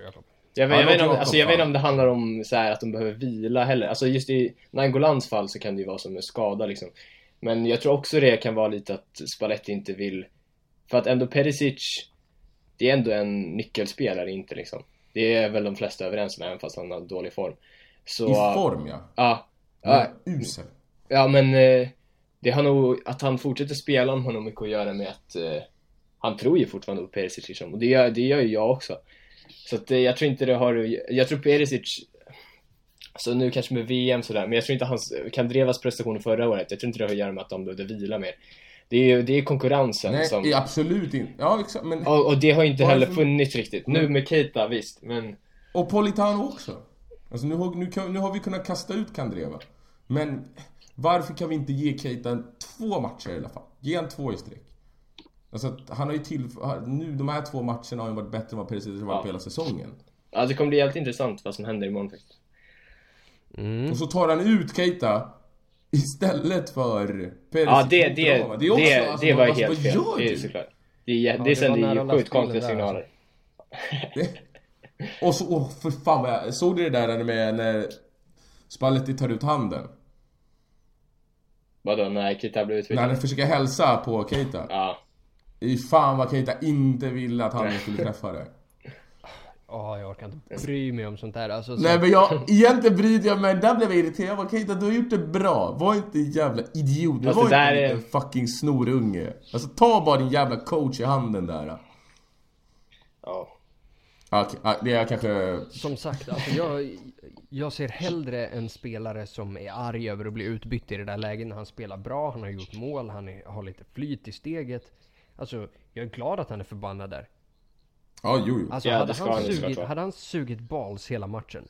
Jag, vet, Ja, jag, vet, om, alltså, jag vet inte om det handlar om så här att de behöver vila heller. Alltså just i Nangolans fall så kan det ju vara som en skada liksom. Men jag tror också det kan vara lite att Spalletti inte vill... För att ändå Perisic, det är ändå en nyckelspelare inte liksom. Det är väl de flesta överens om även fast han har dålig form. Så... I form ja. Ja. Ja, usel. Ja men eh, det har nog, att han fortsätter spela har nog mycket att göra med att eh, han tror ju fortfarande på Perisic liksom. Och det gör, det gör ju jag också. Så att eh, jag tror inte det har, jag tror Perisic så nu kanske med VM sådär, men jag tror inte hans, Kandrevas prestationer förra året, jag tror inte det har att göra med att de behövde vila mer. Det är ju, det är konkurrensen Nej, som, är absolut inte. Ja exakt, men... och, och det har ju inte heller funnits riktigt. Nu med Keita, visst, men Och Politano också. Alltså nu har, nu, nu har vi kunnat kasta ut Kandreva. Men varför kan vi inte ge Keita två matcher i alla fall? Ge han två i sträck. Alltså att han har ju till... Nu, de här två matcherna har ju varit bättre än vad Perisic har varit Ja. på hela säsongen. ja, det kommer bli jävligt intressant vad som händer imorgon faktiskt. Mm. Och så tar han ut Keita istället för Perisic. Ja, det, det, är det, också, det, alltså, det var vad- helt fel. Det är såklart. Det, är, Ja, det det sänder ju sjukt konstiga signaler. Och så, åh för fan vad jag... Såg du det där med när Spalletti tar ut handen? Vadå, när Keita blev När utvisad? han försöker hälsa på Keita. Ja. I fan vad Keita inte ville att han skulle träffa det. Ja, jag kan inte bry mig om sånt där. Alltså, så, Nej men jag, egentligen brydde jag mig, där blev jag irriterad. Jag bara, Keita du har gjort det bra. Var inte en jävla idiot. Du Fast var inte en är- fucking snorunge. Alltså ta bara din jävla coach i handen där. Ja. Okej, ja, det är kanske... Som sagt, alltså jag, jag ser hellre en spelare som är arg över att bli utbytt i det där läget när han spelar bra, han har gjort mål, han är, har lite flyt i steget. Alltså, jag är glad att han är förbannad där. Ja, jo, jo. Alltså Ja, hade, han han sugit, hade han sugit balls hela matchen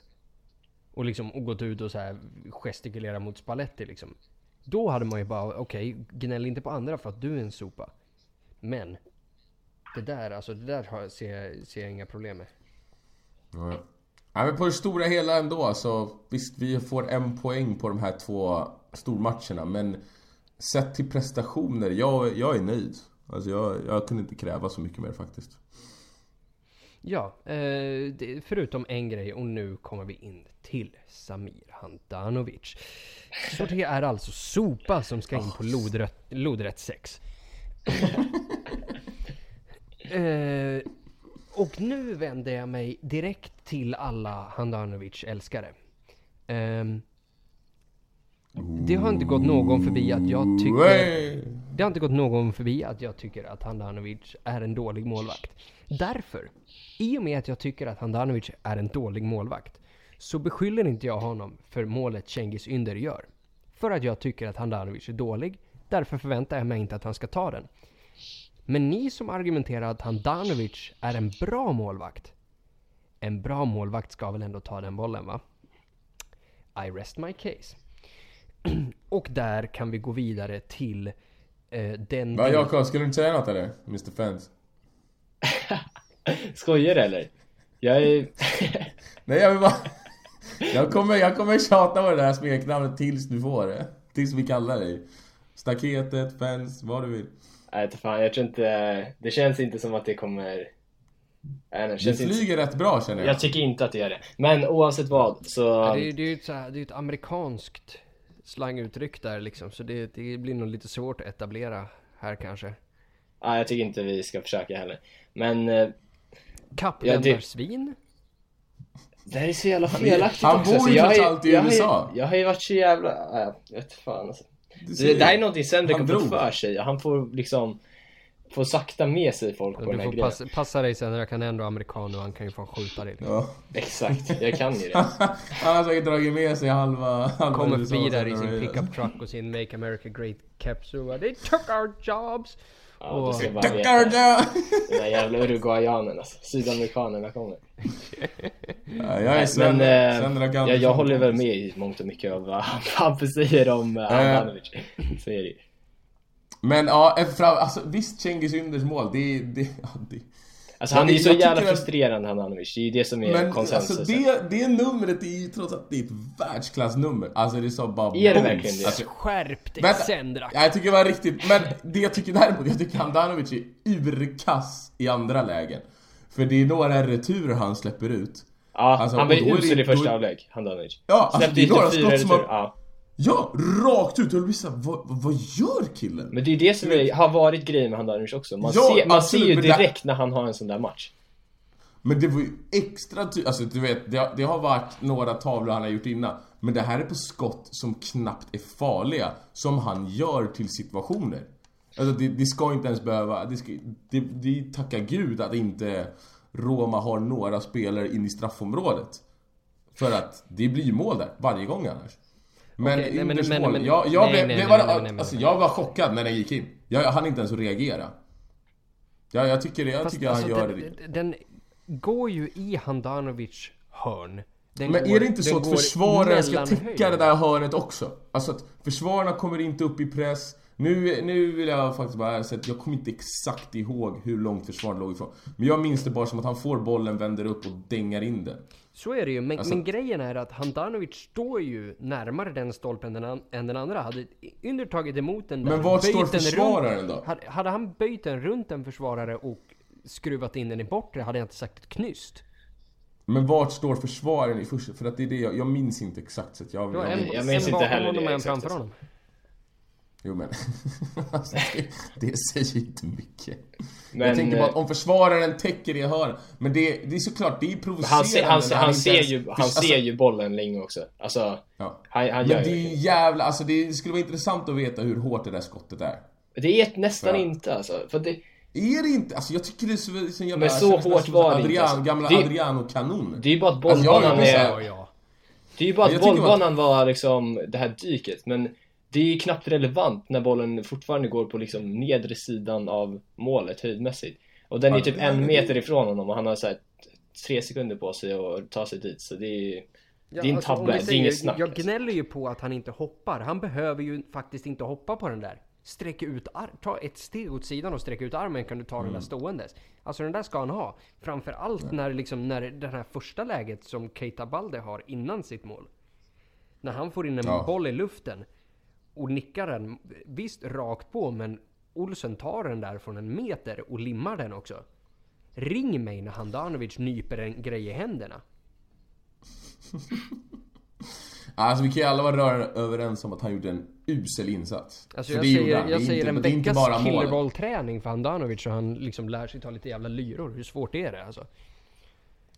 och liksom och gått ut och så här gestikulerat mot Spalletti liksom. Då hade man ju bara, okej, gnäll inte på andra för att du är en sopa. Men, det där, alltså det där har, ser, jag- ser jag inga problem med. Ja. Ja, men på det stora hela ändå så visst, vi får en poäng på de här två stormatcherna men sett till prestationer, jag, jag är nöjd. Alltså jag, jag kunde inte kräva så mycket mer faktiskt. Ja, eh, förutom en grej och nu kommer vi in till Samir Handanovic. Så det är alltså Sopa som ska in på lodrätt, lodrätt 6. eh, och nu vänder jag mig direkt till alla Handanovic-älskare. Ehm, det har inte gått någon förbi att jag tycker... Det har inte gått någon förbi att jag tycker att Handanovic är en dålig målvakt. Därför, i och med att jag tycker att Handanovic är en dålig målvakt, så beskyller inte jag honom för målet Cengiz Ynder gör. För att jag tycker att Handanovic är dålig, därför förväntar jag mig inte att han ska ta den. Men ni som argumenterar att Handanovic är en bra målvakt, en bra målvakt ska väl ändå ta den bollen va? I rest my case. Och där kan vi gå vidare till eh, den... Va Jakob, skulle du inte säga något eller? Mr Fence? Skojar du eller? Jag är... Nej jag vill bara... Jag kommer, jag kommer tjata på det där smeknamnet tills du får det. Tills vi kallar dig. Staketet, fence, vad du vill. Nej, inte fan, jag tror inte... Det känns inte som att det kommer... Nej, det Det känns inte... flyger rätt bra känner jag. Jag tycker inte att det gör det. Men oavsett vad, så... Ja, det, är- det är ju ett, så här, det är ett amerikanskt slanguttryck där liksom, så det, det blir nog lite svårt att etablera här kanske. Ja, jag tycker inte vi ska försöka heller. Men... eh, Kappvändarsvin? Det här är så jävla felaktigt Han också. bor så ju jag har trots allt i jag har ju- USA. Jag har ju varit så jävla... Ja, jag vet fan alltså. Det, det här är någonting Han har fått drog. för sig. Han får liksom... Får sakta med sig folk på Du den här får grejen. passa, passa dig sen, jag kan ändå amerikan och han kan ju få skjuta dig. Liksom. Ja. Exakt, jag kan ju det. Han har säkert dragit med sig halva... halva Kommer förbi där i sin pickup truck och sin Make America Great caps och bara, They took our jobs! Ja, du ska Och- bara Tackar veta. då! Den där jävla uruguayanen alltså. Sydamerikanerna kommer. Ja, jag är Sven, Men eh, Sven jag, jag håller väl med i mångt och mycket av vad Hampus säger om Handanovic. Så är det ju. Men ja, fram, alltså, visst Cengiz Ynders mål, det, det, ja, det Alltså han är ju så jävla frustrerande Handanovic. Det är ju det som är Men konsensus. alltså det, det numret är ju trots allt det är ett världsklassnummer. Alltså det är så bara Är det boom. verkligen det? Alltså, Skärp dig. Sendrak! Ja, jag tycker det var riktigt, men det jag tycker däremot, jag tycker Handanovic är urkass i andra lägen. För det är några returer han släpper ut. Ja, Alltså, han var ju usel i första halvlek, Handanovic. Ja, alltså, Släppte det är några typ fyra skott som har-. Ja. Ja, rakt ut! Då blir så här, vad, vad gör killen? Men det är ju det som är, har varit grejen med Handanovic också. Man, Ja, ser, man absolut, ser ju men det- direkt när han har en sån där match. Men det var ju extra ty- alltså du vet, det, har- det har varit några tavlor han har gjort innan. Men det här är på skott som knappt är farliga, som han gör till situationer. Alltså det, det ska inte ens behöva, det, ska, det, det tackar gud att inte Roma har några spelare in i straffområdet. För att det blir mål där, varje gång annars. Men mål, jag, jag, nej, blev, nej, var, nej, nej, nej. alltså, jag var chockad när den gick in. Jag, jag hann inte ens reagera. Ja, jag tycker, jag Fast tycker alltså, han gör den, det. den går ju i Handanovic hörn. Den Men går- är det inte så att försvararen ska täcka det där hörnet också? Alltså att försvararna kommer inte upp i press. Nu, nu vill jag faktiskt bara säga att jag kommer inte exakt ihåg hur långt försvaret låg ifrån. Men jag minns det bara som att han får bollen, vänder upp och dängar in den. Så är det ju, men, Alltså- men grejen är att Handanovic står ju närmare den stolpen än, än den andra. Hade Ynder tagit emot den där, Men vart står försvararen runt, då? Hade, han böjt den runt en försvarare och skruvat in den i bortre hade jag inte sagt ett knyst. Men vart står försvararen i första? För att det är det jag, jag minns inte exakt så att jag... Jag jag en minns inte heller det exakt, framför alltså. honom. Jo men, alltså, det, det säger inte mycket. Men, jag tänker bara att eh, om försvararen täcker det hörn. Men det, det är såklart, det är provocerande. han ser, han, han inte ser ens- ju, han alltså, ser ju bollen länge också. Alltså, Ja. han, han Men gör det är ju jävla, alltså det skulle vara intressant att veta hur hårt det där skottet är. Det är nästan Ja. inte alltså. För det, Är det inte? Alltså jag tycker det är så, så jävla... Men så känns hårt var det inte, Adrian, alltså. Gamla Det- Adriano-kanon. det är ju bara att Alltså, bollbanan vissa- är... Det är ju bara att bollbanan var liksom det här dyket, men det är ju knappt relevant när bollen fortfarande går på liksom nedre sidan av målet höjdmässigt. Och den är Ja, typ en meter ifrån honom och han har så här tre sekunder på sig att ta sig dit, så det är Ja, Det är en alltså, tabbe, det är inget snack, Jag alltså. gnäller ju på att han inte hoppar. Han behöver ju faktiskt inte hoppa på den där. Sträck ut ar- ta ett steg åt sidan och sträcka ut armen kan du ta Mm. den där ståendes. Alltså den där ska han ha. Framför allt när liksom, när det här första läget som Keita Balde har innan sitt mål. När han får in en Ja. boll i luften och nickar den, visst rakt på men Olsen tar den där från en meter och limmar den också. Ring mig när Handanovic nyper en grej i händerna. Alltså vi kan ju alla vara rörande överens om att han gjorde en usel insats. Alltså jag det säger, han. Det jag är säger inte- en är inte veckas killerbollträning för Handanovic så han liksom lär sig ta lite jävla lyror. Hur svårt är det alltså?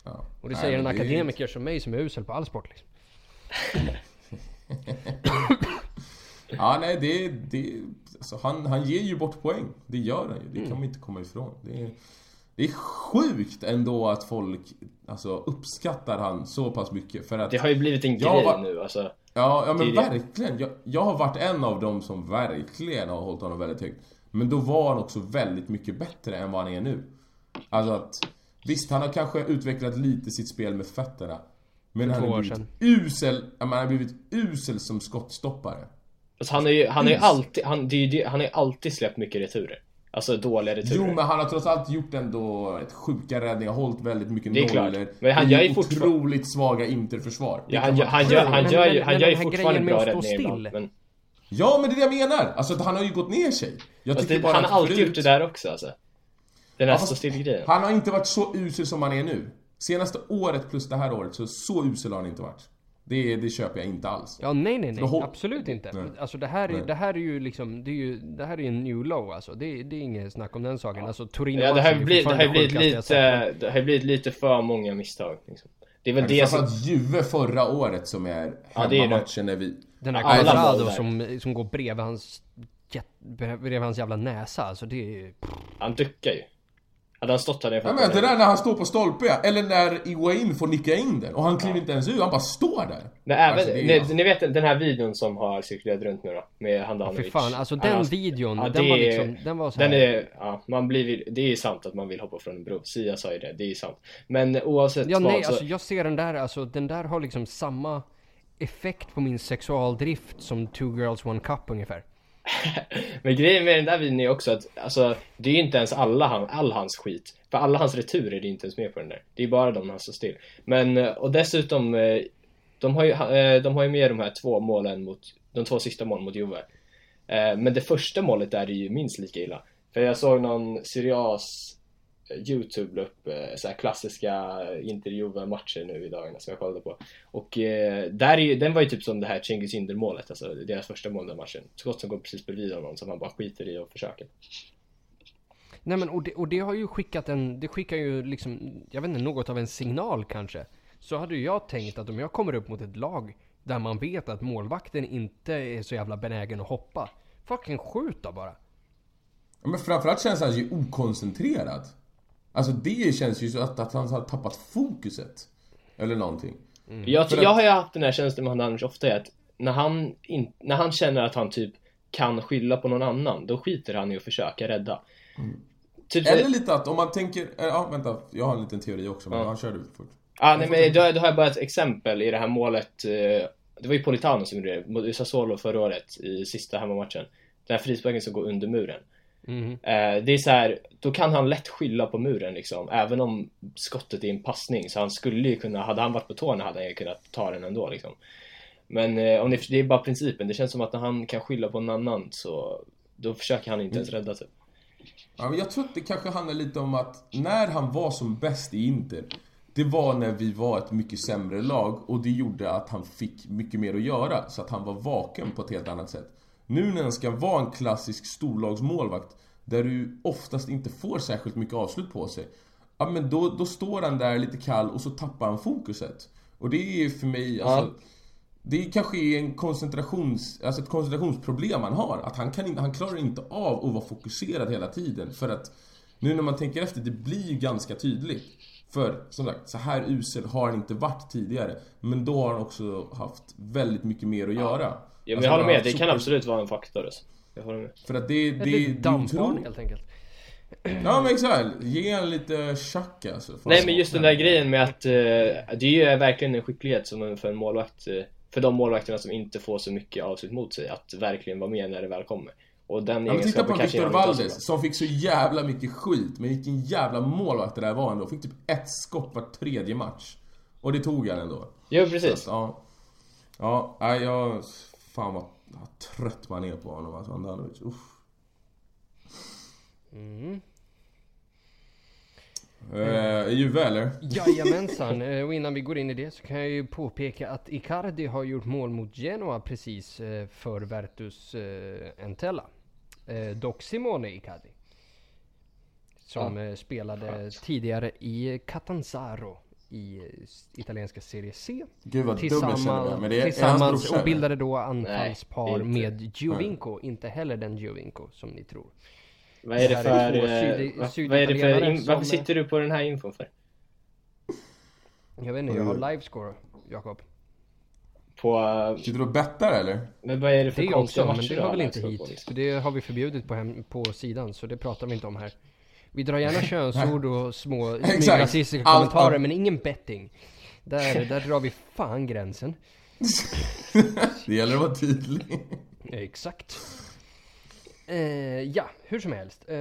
Ja. Och det Nej, säger en det är- akademiker som mig som är usel på all sport liksom. Ja, nej, det, det alltså, han, han ger ju bort poäng. Det gör han ju. Det Mm. kan man inte komma ifrån. Det är, det är sjukt ändå att folk alltså, uppskattar han så pass mycket. För att, Det har ju blivit en grej va- nu alltså. ja, ja, men verkligen. Jag, jag har varit en av dem som verkligen har hållit honom väldigt högt. Men då var han också väldigt mycket bättre än vad han är nu. Alltså att, visst, han har kanske utvecklat lite sitt spel med fötterna. Men han har år blivit sedan. usel, han har blivit usel som skottstoppare. Alltså han är ju, han är Is. alltid, han, det är ju han har ju alltid släppt mycket returer. Alltså dåliga returer. Jo men han har trots allt gjort ändå ett sjuka räddningar, hållit väldigt mycket Det är klart. nollor. Men han gör ju fortfarande- otroligt svaga interförsvar. Ja, han, gör, han, inte gör, han gör ju, men- han gör ju fortfarande bra räddningar ibland. Men Ja men det är det jag menar! Alltså att han har ju gått ner sig. Jag tycker det, bara han att har alltid förut- gjort det där också alltså. Den här Ja, stå still-grejen. Han har inte varit så usel som han är nu. Senaste året plus det här året, så så usel har han inte varit. Det, det köper jag inte alls. Ja nej nej nej, absolut inte. Nej. Alltså det här, är, Nej. det här är ju liksom, det är ju, det här är ju en new low alltså. Det, det är inget snack om den saken. Alltså Torino Ja, det har ju matchen är blivit, det ju blivit lite, det har ju blivit lite för många misstag. Liksom. Det är väl Det det som... Juve förra året som är Ja, hemmamatchen när vi... Den här där. som, som går bredvid hans, bredvid hans jävla näsa. Alltså det är... Han duckar ju. Hade han stått hade jag Ja, fått men det där när han står på stolpe ja. Eller när Iguain får nicka in den och han kliver inte ens ur, han bara står där. Men även, Alltså, det är- ni, ni vet den här videon som har cirkulerat runt nu då? Med Ja, Handanovic. för fan, alltså den har- videon, Ja, den det var är- liksom, den var så här, Den är, ja, man blir, det är sant att man vill hoppa från en bro. Sia sa ju det, det är sant. Men oavsett Ja vad nej, så, alltså jag ser den där, alltså den där har liksom samma effekt på min sexualdrift som Two Girls One Cup ungefär. Men grejen med den där videon är också att, alltså, det är ju inte ens alla han, all hans skit. För alla hans returer är det inte ens med på den där. Det är bara de han står still. Men, eh, och dessutom, eh, de har ju, eh, de har ju med de här två målen mot, de två sista målen mot Juve. Men det första målet där är ju minst lika illa. För jag såg någon Syrias Youtube la upp eh, så här klassiska intervjuer-matcher nu i dagarna som jag kollade på. Och eh, där är den var ju typ som det här Cengiz Ynder målet, alltså deras första mål den matchen. Skott som går precis bredvid honom som han bara skiter i och försöker. Nej men och det, och det har ju skickat en, det skickar ju liksom, jag vet inte, något av en signal kanske. Så hade ju jag tänkt att om jag kommer upp mot ett lag där man vet att målvakten inte är så jävla benägen att hoppa. Fucking skjut då bara. Ja, Men framförallt känns han ju okoncentrerad. Alltså det känns ju så att, att han har tappat fokuset. Eller någonting. Jag, För att- jag har ju haft den här känslan med Anders ofta är att när han, in, när han känner att han typ kan skylla på någon annan, då skiter han i att försöka rädda. Typ så- Eller lite att om man tänker, eh, ja vänta, jag har en liten teori också men Ja. han kör du först. Ja, nej, men då, då har jag bara ett exempel i det här målet. eh, Det var ju Politano som gjorde det mot Sassuolo förra året i sista hemmamatchen. Den här frisparken som går under muren. Mhm. Eh, Det är så här, då kan han lätt skylla på muren liksom. Även om skottet är en passning. Så han skulle ju kunna, hade han varit på tårna hade han ju kunnat ta den ändå liksom. Men eh, om ni, det är bara principen. Det känns som att när han kan skylla på någon annan så då försöker han inte ens rädda typ. Ja, men jag tror att det kanske handlar lite om att när han var som bäst i Inter Det var när vi var ett mycket sämre lag och det gjorde att han fick mycket mer att göra så att han var vaken på ett helt annat sätt Nu när han ska vara en klassisk storlagsmålvakt där du oftast inte får särskilt mycket avslut på sig. Ja men då, då står han där lite kall och så tappar han fokuset. Och det är för mig, alltså, Det kanske är en koncentrations, alltså ett koncentrationsproblem han har. Att han, kan han klarar inte av att vara fokuserad hela tiden. För att nu när man tänker efter, det blir ju ganska tydligt. För som sagt, så här usel har han inte varit tidigare. Men då har han också haft väldigt mycket mer att göra. Ja, men Alltså, jag håller han har med, det kan absolut vara en faktor alltså. Jag håller med. För att det, det, det, dampbarn helt enkelt. Ja men exakt, ge en lite tjack alltså. Nej men just den där grejen med att eh, det är ju verkligen en skicklighet som en- för en målvakt eh, För de målvakterna som inte får så mycket avslut mot sig att verkligen vara med när det väl kommer Och den Ja, men titta på Victor så Valdes som fick så jävla mycket skit. Men vilken jävla målvakt det där var ändå. Fick typ ett skott var tredje match. Och det tog han ändå. Jo Så precis att, ja. Ja, nej jag... Fan vad, vad trött man är på honom alltså. Andanovic. Uff. Mm. Eh, Juve eller? Jajamensan, eh, och innan vi går in i det så kan jag ju påpeka att Icardi har gjort mål mot Genoa precis eh, för Vertus eh, Entella. Eh, dock Simone Icardi. Som eh, spelade tidigare i Catanzaro i eh, italienska Serie C. Gud vad jag. Tillsammans, Men det är, är tillsammans brorsa, och bildade då anfallspar inte. med Giovinco. Inte heller den Giovinco som ni tror. Vad är det är för... två eh, syd- vad, vad är det för in, varför sitter du på den här infon för? Jag vet inte, jag har livescore Jakob. På... Sitter du och bettar eller? Men vad är det för Det konstiga också, men matcher det du hör väl inte hit. på, liksom? För det har vi förbjudit på, hem, på sidan, så det pratar vi inte om här. Vi drar gärna könsord och små Allt- kommentarer, men ingen betting. Där, där drar vi fan gränsen. Det gäller att vara tydlig. Exakt. Eh, ja, hur som helst. Eh,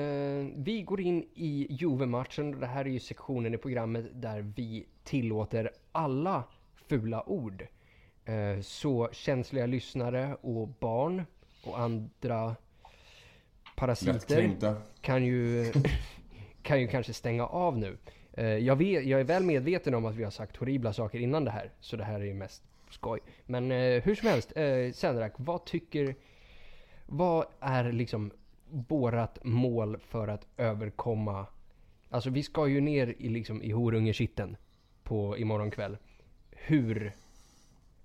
vi går in i Juve-matchen och det här är ju sektionen i programmet där vi tillåter alla fula ord. Eh, så känsliga lyssnare och barn och andra parasiter kan ju, kan ju kanske stänga av nu. Eh, jag, vet, jag är väl medveten om att vi har sagt horribla saker innan det här, så det här är ju mest skoj. Men eh, hur som helst, Sendrak, vad tycker... Vad är liksom vårat mål för att överkomma... Alltså vi ska ju ner i, liksom, i horungeskitten på imorgon kväll. Hur...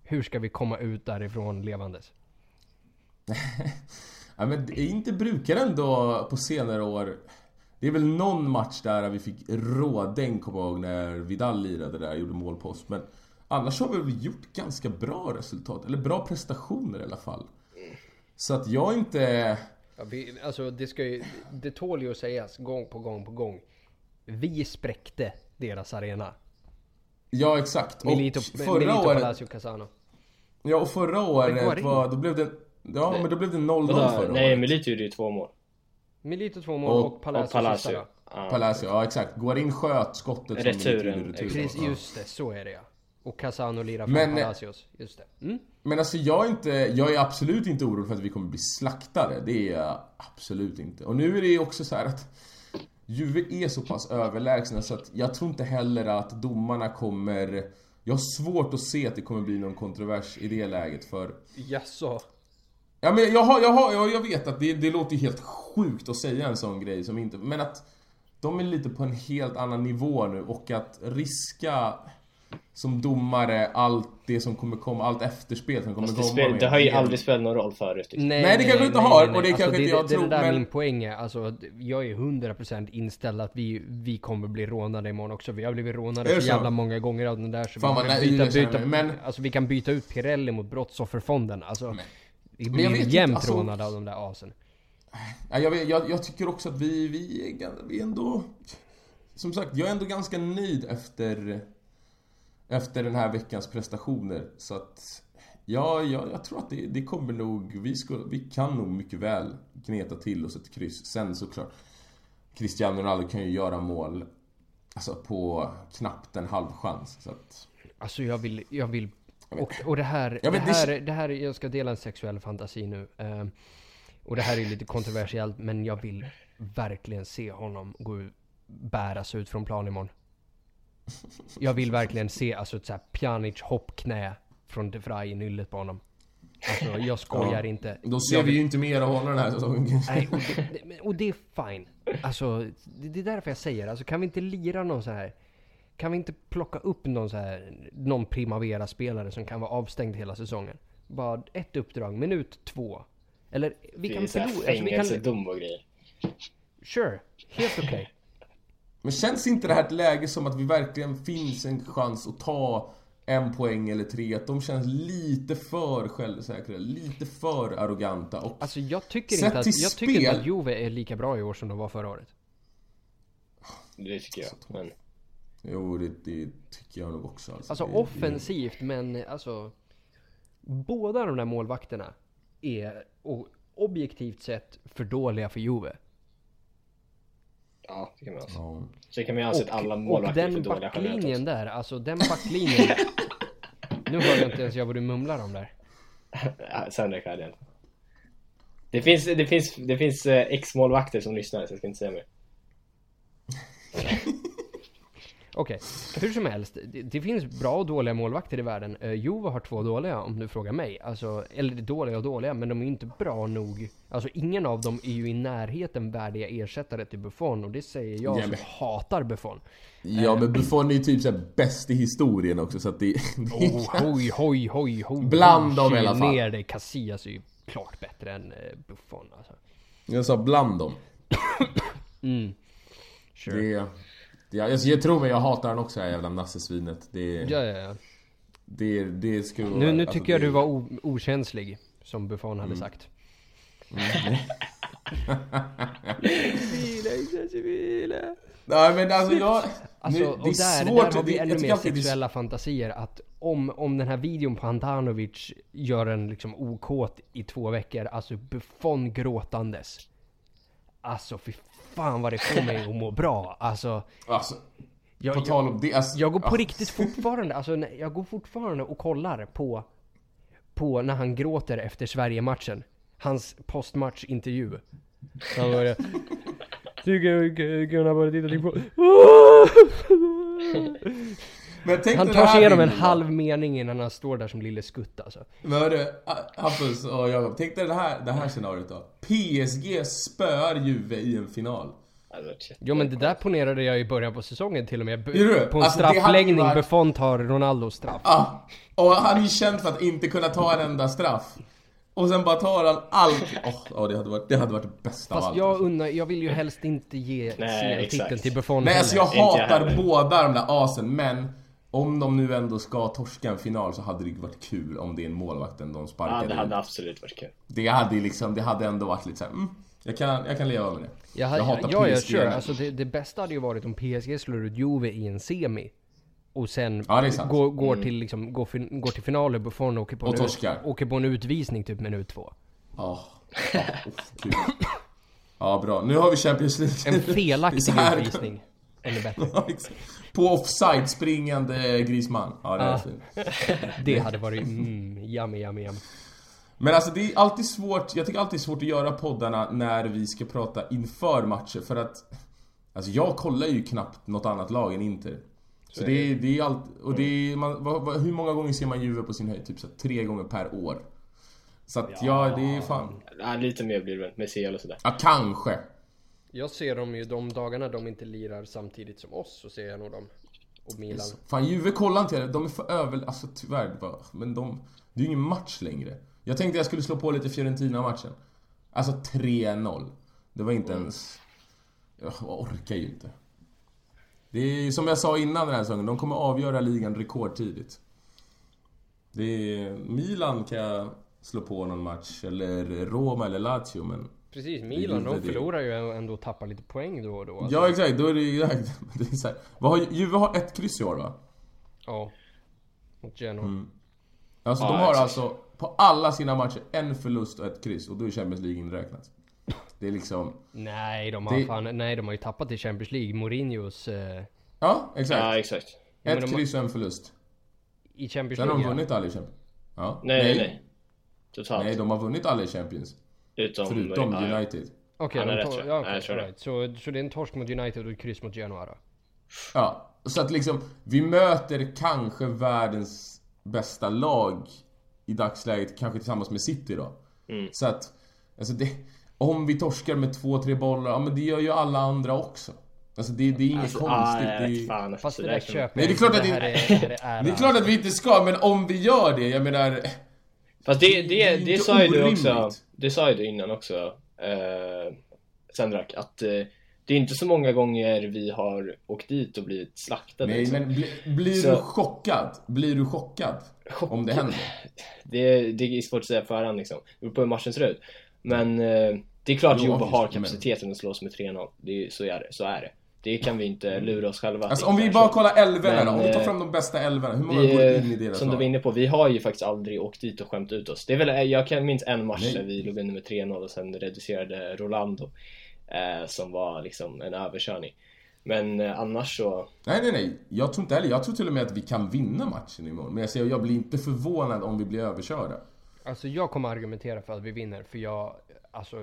Hur ska vi komma ut därifrån levandes? Ja men inte brukar ändå på senare år Det är väl någon match där vi fick rådäng kommer jag ihåg när Vidal lirade där och gjorde mål på oss men Annars har vi väl gjort ganska bra resultat, eller bra prestationer i alla fall Så att jag inte... Ja, vi, alltså det ska ju, det tål ju att sägas gång på gång på gång. Vi spräckte deras arena. Ja exakt, och Milito, förra Milito året... Palacio Casano. Ja och förra året var, då blev det... Ja men då blev det 0-0 Vadå? förra Nej, året Milito gjorde ju två mål. Milito två mål Och- och, Palacio, och Palacio. sista. Ja. Palacio, ja exakt. Guarin sköt skottet som Returen, Milito gjorde Precis, Ja. just det. Så är det ja. Och Casano lirar från Men- Palacios. Just det. Mm. Men alltså jag är inte, jag är absolut inte orolig för att vi kommer bli slaktade. Det är jag absolut inte. Och nu är det ju också så här att Juve är så pass överlägsna så att jag tror inte heller att domarna kommer... Jag har svårt att se att det kommer bli någon kontrovers i det läget för... Jaså? Ja men jag, har, jag, har, jag, vet att det, det låter ju helt sjukt att säga en sån grej som inte... Men att de är lite på en helt annan nivå nu och att riska som domare allt det som kommer komma, allt efterspel som kommer Fast det, komma spel, med det har ju aldrig spelat någon roll förut. Liksom. Nej, det kanske inte har, och det kanske inte jag det, tror, Det är där men- min poäng är. Alltså, jag är 100% inställd att vi, vi kommer bli rånade imorgon också. Vi har blivit rånade det så så? jävla många gånger av den där så Fan, vi kan byta, byta, men- Alltså vi kan byta ut Pirelli mot Brottsofferfonden. Alltså, Men- vi blir jämt alltså- rånade av de där asen. Ja, jag, vet- jag, jag tycker också att vi, vi, är, vi är ändå... Som sagt, jag är ändå ganska nöjd efter, efter den här veckans prestationer. Så att... Ja, ja jag tror att det, det kommer nog... Vi, ska, vi kan nog mycket väl gneta till oss ett kryss. Sen såklart, Cristiano Ronaldo kan ju göra mål alltså på knappt en halv chans. Så att... Alltså jag vill, jag vill och, och det här, det här, det här, jag ska dela en sexuell fantasi nu. Eh, och det här är lite kontroversiellt, men jag vill verkligen se honom gå ut, bäras ut från plan imorgon. Jag vill verkligen se alltså ett så här Pjanic hoppknä från De Vrij i nyllet på honom. Alltså jag skojar Ja. inte. Då ser Jag vi vill- ju inte mer av honom den här säsongen. Nej, och det, och det är fine. Alltså, det, det är därför jag säger, alltså kan vi inte lira någon så här Kan vi inte plocka upp någon så här någon Primavera-spelare som kan vara avstängd hela säsongen? Bara ett uppdrag, minut två. Eller vi Det kan förlora, alltså vi kan... fängelsedom och grejer. Sure, helt okej. Men känns inte det här ett läge som att vi verkligen finns en chans att ta en poäng eller tre? Att de känns lite för självsäkra, lite för arroganta och... Alltså jag tycker, inte att, jag tycker inte spel- att Juve är lika bra i år som de var förra året. Det tycker jag. Men Jo, det, det tycker jag nog också. Alltså, Alltså det, offensivt, men alltså... Båda de där målvakterna är objektivt sett för dåliga för Juve. Ja, det kan man anse. Ja. Så kan man ju anse att alla och målvakter är för den dåliga generellt backlinjen också. där, alltså den backlinjen... nu hör jag inte ens jag vad du mumlar om där. Ja, jag inte. Det finns, det finns, det finns eh, ex-målvakter som lyssnar så jag ska inte säga mer. Okej, hur som helst. Det, det finns bra och dåliga målvakter i världen. Uh, Juve har två dåliga om du frågar mig. Alltså, eller dåliga och dåliga, men de är ju inte bra nog. Alltså ingen av dem är ju i närheten värdiga ersättare till Buffon och det säger jag Ja, som men- hatar Buffon. ja, men Buffon är ju typ såhär bäst i historien också så att det... det Oh, hoj, hoj, hoj, hoj. Bland dem i alla fall. ner dig. Casillas är ju klart bättre än uh, Buffon alltså. Jag sa bland dem. Mm. Sure. Det... det jag, jag tror mig, jag hatar han också, det här jävla nassesvinet. Det... Ja, ja, ja. Det, det skulle. Nu, nu alltså, tycker jag det- du var o- okänslig, som Buffon Mm. hade sagt. Nej men alltså jag... Alltså, nu, det är där, svårt. där har vi det, ännu jag mer alltid det sexuella fantasier. Att om, om den här videon på Handanovic gör en liksom okåt i två veckor, alltså Buffon gråtandes. Alltså fy fan vad det får mig att må bra. Alltså, Alltså, jag, på tal om det... Alltså, jag går på ah, riktigt fortfarande, alltså jag går fortfarande och kollar på, på när han gråter efter Sverige-matchen. Hans postmatch-intervju. Han börjar... Tycker kunna bara titta på... Men tänk Han tar sig igenom en halv mening innan han står där som lille skutt alltså. Men hörru, Hampus och Jakob. Tänk dig det här, det här scenariot då. PSG spöar Juve i en final. Shit. Jo men det där ponerade jag i början på säsongen till och med. På en Alltså, straffläggning, varit- Buffon tar Ronaldos straff. Ah, och han är ju känd för att inte kunna ta en enda straff. Och sen bara tar han allt. Åh, oh, det, hade varit, det hade varit det bästa av Fast allt. jag alltså. undrar, jag vill ju helst inte ge exakt. till Buffon Nej alltså jag heller. Inte jag hatar båda de där asen men om de nu ändå ska torska en final så hade det varit kul om det är en målvakten de Ja, sparkar det in. hade absolut varit kul. Det hade liksom, det hade ändå varit lite såhär, mm, jag, kan, jag kan leva med det. Jag, hade, hatar ja, ja, PSG, sure. men- Alltså det, det bästa hade ju varit om PSG slår ut Juve i en semi. Och sen Ja, går, går, till, liksom, går, fin, går till final och Buffon åker på, Och en, torskar. åker på en utvisning typ minut två. Ja, ja, uff, kul. Ja bra, nu har vi Champions League. En felaktig utvisning. Ännu bättre. Ja. På offside springande Griezmann. Ja det är Ah. fint. Det hade varit mm, yummy, yummy, yummy. Men alltså det är alltid svårt, jag tycker alltid det är svårt att göra poddarna när vi ska prata inför matcher för att Alltså jag kollar ju knappt något annat lag än Inter. Så, det, är, det är allt, och det är, man, vad, vad, hur många gånger ser man Juve på sin höjd? Typ så tre gånger per år. Så att ja, det är fan, Ja, lite mer blir det väl med CL och sådär. ja kanske. Jag ser dem ju de dagarna de inte lirar samtidigt som oss, så ser jag nog dem. Och Milan. Fan Juve kollar inte jag, de är för över, alltså tyvärr, det men de, det är ju ingen match längre. Jag tänkte jag skulle slå på lite Fiorentina-matchen. Alltså 3-0. Det var inte ens, jag orkar ju inte. Det är ju som jag sa innan den här säsongen, de kommer avgöra ligan rekordtidigt. Det är, Milan kan jag slå på någon match, eller Roma eller Lazio men... Precis, Milan de förlorar ju ändå och tappar lite poäng då och då. alltså. Ja exakt, då är det ju exakt. Det är så här, vad har, Juve har ett kryss i år va? Ja. Mot Genoa. Mm. Alltså Ja, de har alltså på alla sina matcher en förlust och ett kryss och då är Champions League inräknat. Det är liksom... Nej, de har Det- fan, nej, de har ju tappat i Champions League. Mourinhos... Eh, Ja, exakt. Ja, exakt. Ja, ett de- kryss och en förlust. I Champions Sen har de League ja. vunnit alla i Champions. Ja. Nej, nej, nej. Totalt. Nej, de har vunnit alla i Champions. Utom... Förutom ja, ja. United. Okej, de rätt, ja, tror det. alright. så, så det är en torsk mot United och ett kryss mot Genoa då? Ja, så att liksom vi möter kanske världens bästa lag i dagsläget, kanske tillsammans med City då. Mm. Så att, alltså det, om vi torskar med två, tre bollar, ja men det gör ju alla andra också. Alltså det, det är inget Alltså, konstigt. ah, det är, fan, Fast det där köper Nej, det är klart att det- är, det är, det är klart att vi inte ska, men om vi gör det, jag menar... Fast det, Det det, det sa ju du också, det sa ju du innan också, eh, Sendrak, att eh, det är inte så många gånger vi har åkt dit och blivit slaktade. Nej, liksom. men bli, blir Så- du chockad? Blir du chockad? Chock- Om det händer? det, det är svårt att säga på förhand liksom. Det beror på hur matchen ser ut. Men eh, det är klart Jo, Jobo har men- kapaciteten att slå oss med 3-0. Det är, så är det. Så är det. Det kan vi inte lura oss själva. Alltså om vi bara kollar älvorna då, om vi tar eh, fram de bästa älvorna, hur många Vi, går eh, in i deras som du var inne på, vi har ju faktiskt aldrig åkt dit och skämt ut oss. Det är väl, jag kan minns en match Nej. där vi låg under med 3-0 och sen reducerade Rolando. Eh, som var liksom en överkörning. Men eh, annars så, Nej, nej, nej. Jag tror inte heller. Jag tror till och med att vi kan vinna matchen imorgon. Men jag säger, jag blir inte förvånad om vi blir överkörda. Alltså jag kommer argumentera för att vi vinner för jag, alltså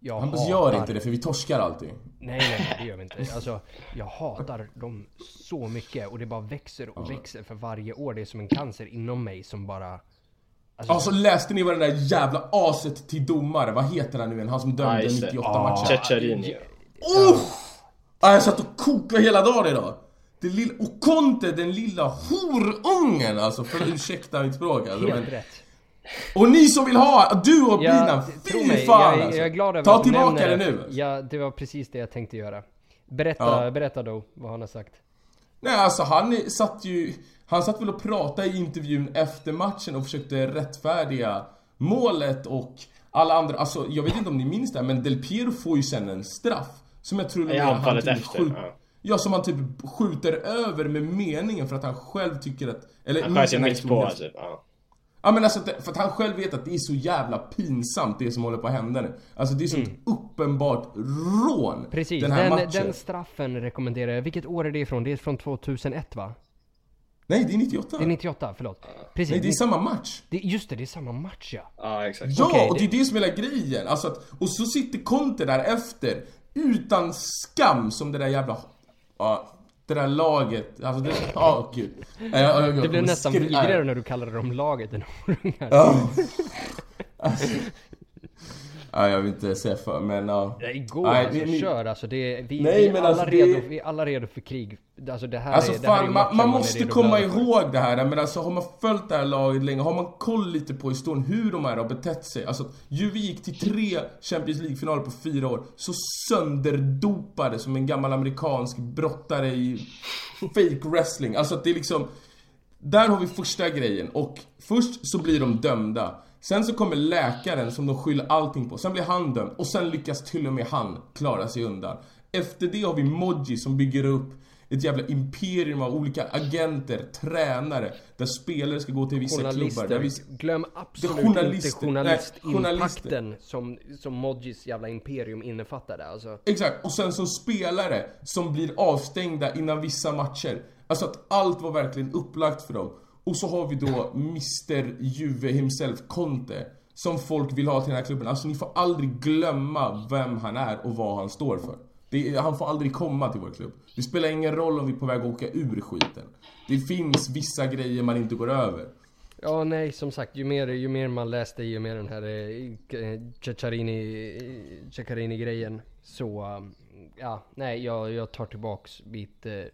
jag Hampus hatar... gör inte det, för vi torskar alltid. Nej, nej, nej, det gör vi inte. Alltså, jag hatar dem så mycket och det bara växer och växer för varje år. Det är som en cancer inom mig som bara... Alltså, Alltså läste ni vad den där jävla aset till domare, vad heter han nu igen? Han som dömde Ja, just det. 98 Ah. matcher. Cecharini. Oh! Ah, jag satt och kokade hela dagen idag. Det lilla, och Conte, den lilla horungen alltså, för ursäkta mitt språk alltså, men, helt rätt. Och ni som vill ha, du och Ja, Binan, tro fy mig, fan jag, alltså. jag är glad över Ta att tillbaka nämner det nu. Ja, det var precis det jag tänkte göra. Berätta, Ja. berätta då vad han har sagt. Nej alltså han satt ju, han satt väl och pratade i intervjun efter matchen och försökte rättfärdiga målet och alla andra, alltså jag vet inte om ni minns det här, men Del Piero får ju sen en straff. Som jag tror att han typ efter, skjut- ja. Ja, som han typ skjuter över med meningen för att han själv tycker att... Eller Han sköt ju mitt på typ. Ja. Ja men alltså att det- för att han själv vet att det är så jävla pinsamt det som håller på att hända nu. Alltså det är så uppenbart rån. Precis, Den här den, matchen. den straffen rekommenderar jag. Vilket år är det ifrån? Det är från 2001 va? Nej det är 98. Det är 98, förlåt. Precis. Nej det är samma match. det, just det, det är samma match ja. ja, exakt. Ja, Okej, och det är det- det som är hela grejen. Alltså att, och så sitter Conte där efter utan skam som det där jävla... Ja, det där laget. Alltså det... Ja, gud. Ja, ja, ja, Det blev nästan vidrigare när du kallade dem laget än horungar. Ja. Alltså, ja, jag vill inte säga för, men ja. Det går Nej, alltså, ni- kör alltså. Det vi, Nej, vi, är alla alltså, det- redo, vi är alla redo för krig. Alltså det här Alltså är, det här är fan, man, man är måste komma ihåg det här. Men alltså har man följt det här laget länge, har man koll lite på historien hur de här har betett sig. Alltså, Juve gick till tre Champions League-finaler på fyra år. Så sönderdopade som en gammal amerikansk brottare i fake wrestling. Alltså att det är liksom... Där har vi första grejen och först så blir de dömda. Sen så kommer läkaren som de skyller allting på. Sen blir han dömd och sen lyckas till och med han klara sig undan. Efter det har vi Moji som bygger upp ett jävla imperium av olika agenter, tränare, där spelare ska gå till vissa klubbar. Journalister. Där vi... Glöm absolut Det journalister. inte journalistimpakten som, som Mojis jävla imperium innefattade. Alltså. Exakt, och sen som spelare som blir avstängda innan vissa matcher. Alltså att allt var verkligen upplagt för dem. Och så har vi då Mr Juve himself, Conte. Som folk vill ha till den här klubben. Alltså ni får aldrig glömma vem han är och vad han står för. Det är, han får aldrig komma till vår klubb. Det spelar ingen roll om vi är på väg att åka ur skiten. Det finns vissa grejer man inte går över. Ja, nej, som sagt, ju mer, ju mer man läste, ju mer den här eh, Ceccarini-grejen, eh, så, um, ja, nej, jag, jag tar tillbaks mitt, eh,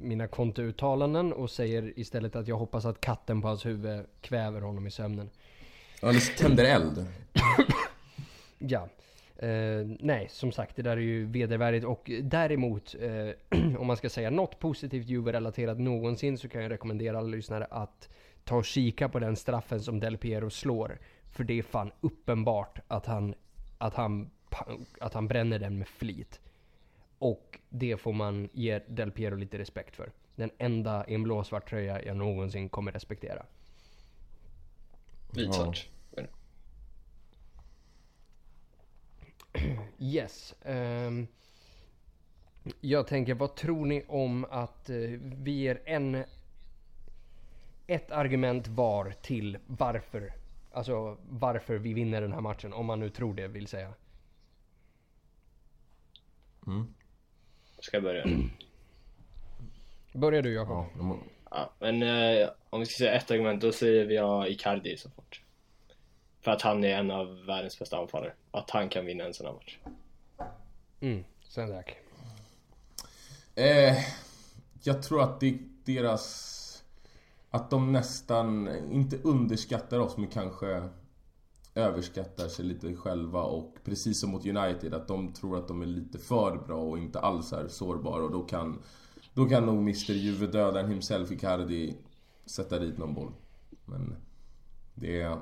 mina kontouttalanden och säger istället att jag hoppas att katten på hans huvud kväver honom i sömnen. Eller tänder eld. Ja. Eh, nej, som sagt, det där är ju vedervärdigt och däremot, eh, om man ska säga något positivt Juve-relaterat någonsin så kan jag rekommendera alla lyssnare att ta och kika på den straffen som Del Piero slår. För det är fan uppenbart att han, att han, att han bränner den med flit. Och det får man ge Del Piero lite respekt för. Den enda i en blåsvart tröja jag någonsin kommer respektera. Vitsvart. Yes. ehm, jag tänker, vad tror ni om att eh, vi ger en... Ett argument var till varför. Alltså varför vi vinner den här matchen. Om man nu tror det vill säga. Ska jag börja? Börjar du Jakob? Ja, de- Ja, men eh, om vi ska säga ett argument, då säger vi ja Icardi så fort. För att han är en av världens bästa anfallare. Att han kan vinna en sån här match. Mm, sen tack. Eh, jag tror att det deras... Att de nästan, inte underskattar oss men kanske överskattar sig lite själva och precis som mot United att de tror att de är lite för bra och inte alls är sårbara och då kan Då kan nog Mr Juve dödaren himself Icardi sätta dit någon boll. Men det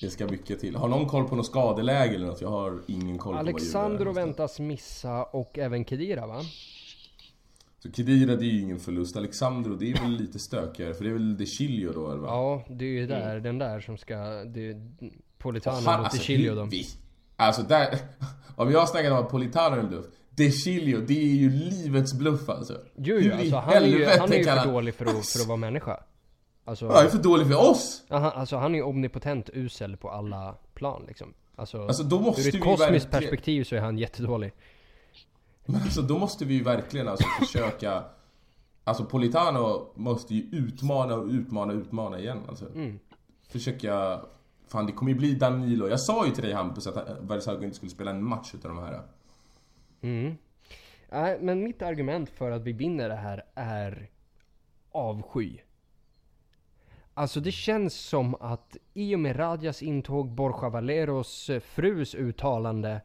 Det ska mycket till. Har någon koll på något skadeläge eller något? Jag har ingen koll på vad Juve Alexandro är. väntas missa och även Kedira va? Så Kedira det är ju ingen förlust. Alexandro det är väl lite stökigare för det är väl De Chilio då eller va? Ja, det är ju där, den där som ska... Det är Politano Och han- mot alltså, De Chilio hur då. vi- Alltså där... Om jag snackar om Politano en bluff. De Chilio, det är ju livets bluff alltså. Jo, jo, alltså han är ju, han är ju för dålig för att, för att vara människa. Alltså, Ja, Han är för dålig för oss! ja, han, alltså han är ju omnipotent usel på alla plan liksom. Alltså, Alltså då måste ur ett kosmiskt verkligen... perspektiv så är han jättedålig. Men alltså då måste vi ju verkligen alltså försöka... Alltså Politano måste ju utmana och utmana och utmana igen alltså. Mm. Försöka... Fan det kommer ju bli Danilo. Jag sa ju till dig Hampus att Versailles inte skulle spela en match utav de här. Mm. Nej, men mitt argument för att vi vinner det här är avsky. Alltså det känns som att i och med Radjas intåg, Borja Valeros frus uttalande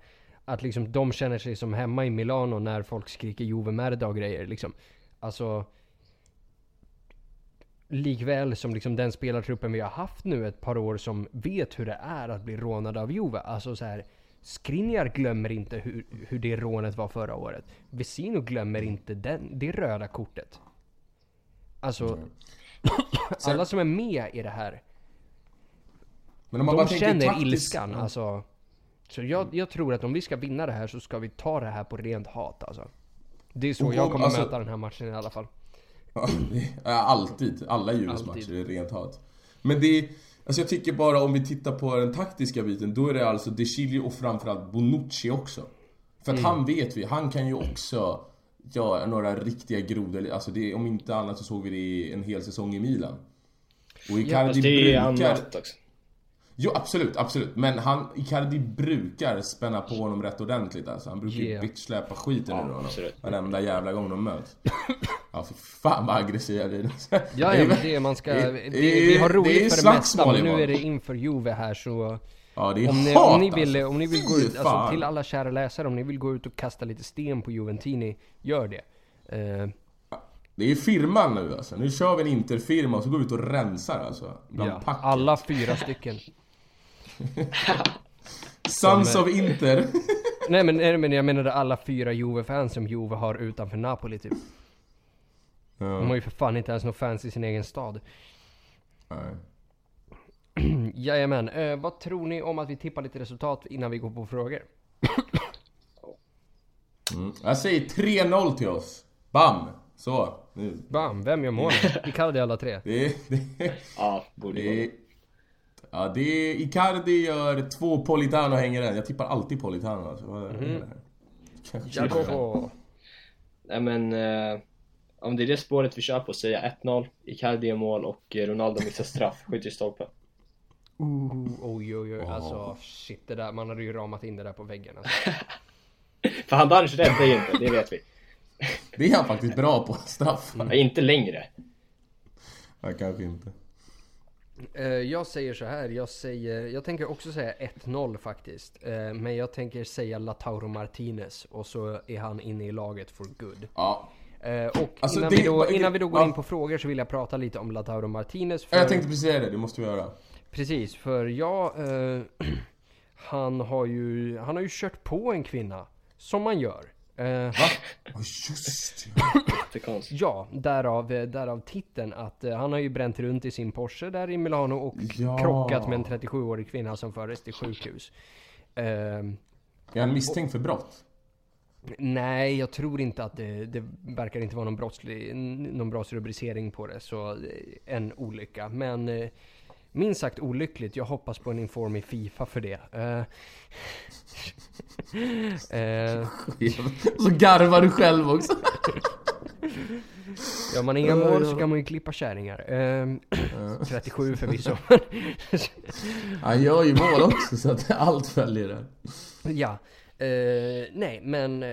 att liksom de känner sig som hemma i Milano när folk skriker Juve Merda och grejer liksom. Alltså Likväl som liksom den spelartruppen vi har haft nu ett par år som vet hur det är att bli rånad av Juve. Alltså så här. Skriniar glömmer inte hur, hur det rånet var förra året. Vesino glömmer inte den, det röda kortet. Alltså, alla som är med i det här, Men om man de bara känner taktiskt- ilskan. Alltså, så jag, jag tror att om vi ska vinna det här så ska vi ta det här på rent hat alltså. Det är så jag om- kommer alltså- möta den här matchen i alla fall. Ja, alltid. Alla Alltid. matcher är rent hat. Men det är, Alltså jag tycker bara om vi tittar på den taktiska biten, då är det alltså De Chilio och framförallt Bonucci också. För Mm. att han vet vi, han kan ju också göra några riktiga grodor. Alltså det, om inte annat så såg vi det i en hel säsong i Milan. Och Icardi Fast det är brukar... annat också. Jo absolut, absolut. Men han, Icardi brukar spänna på honom rätt ordentligt alltså. Han brukar ju Yeah. bitchsläpa skiten Ja, ur honom. Varenda jävla gång de möts. Ja för fan vad aggressiv jag är. Ja, Det ja är men det är man ska... det- Vi, det- vi har det roligt för det mesta, men nu är det inför Juve här så... Ja det är Om ni, hat om ni vill, alltså. om ni vill gå Fy ut, alltså till alla kära läsare, om ni vill gå ut och kasta lite sten på Juventini, gör det. Eh, Det är firman nu alltså. Nu kör vi en interfirma och så går vi ut och rensar alltså. Bland ja, packet. alla fyra stycken. Sons of Inter. Nej men, nej, men jag menade alla fyra Juve-fans som Juve har utanför Napoli typ. De har ja. ju för fan inte ens några fans i sin egen stad. nej. Jajamän, eh, vad tror ni om att vi tippar lite resultat innan vi går på frågor? Mm. Jag säger 3-0 till oss. Bam! Så, nu. Bam, vem gör målen? Vi kallar det alla tre. Det. Det Ja, borde det ja, det är... Icardi gör två Politano hänger den. Jag tippar alltid Politano alltså. Vad är det här? Kanske- Jacopo. Nej men, eh, om det är det spåret vi kör på, säger jag 1-0, Icardi gör mål och eh, Ronaldo missar straff, skjuter i stolpen. Ooh, oj oj oj, alltså shit det där, man hade ju ramat in det där på väggen alltså. För han Banch räddar ju inte, det vet vi. Det är han faktiskt bra på, straff. Ja, inte längre. Ja, kanske inte. Eh, jag säger så här, jag säger, jag tänker också säga 1-0 faktiskt. Eh, men jag tänker säga Lautaro Martinez och så är han inne i laget for good. Ja. Eh, och Alltså, innan, det- vi då, innan vi då går ja. in på frågor så vill jag prata lite om Lautaro Martinez. För, Jag tänkte precis säga det, det måste vi göra. Precis, för jag, eh, han har ju, han har ju kört på en kvinna. Som man gör. Eh, Va? Ja, just konstigt. Ja, därav, eh, därav titeln att eh, han har ju bränt runt i sin Porsche där i Milano och Ja. krockat med en 37-årig kvinna som fördes till sjukhus. Ehm, Är han misstänkt för brott? nej, jag tror inte att det, det verkar inte vara någon, brottslig, någon brottsrubricering på det, så eh, en olycka. Men eh, minst sagt olyckligt. Jag hoppas på en inform i Fifa för det. Eh, eh, Så garvar du själv också. Gör man inga mål så kan man ju klippa kärringar. Ehm, 37 förvisso. Han gör ju mål också så att allt följer det. ja. Eh, nej, men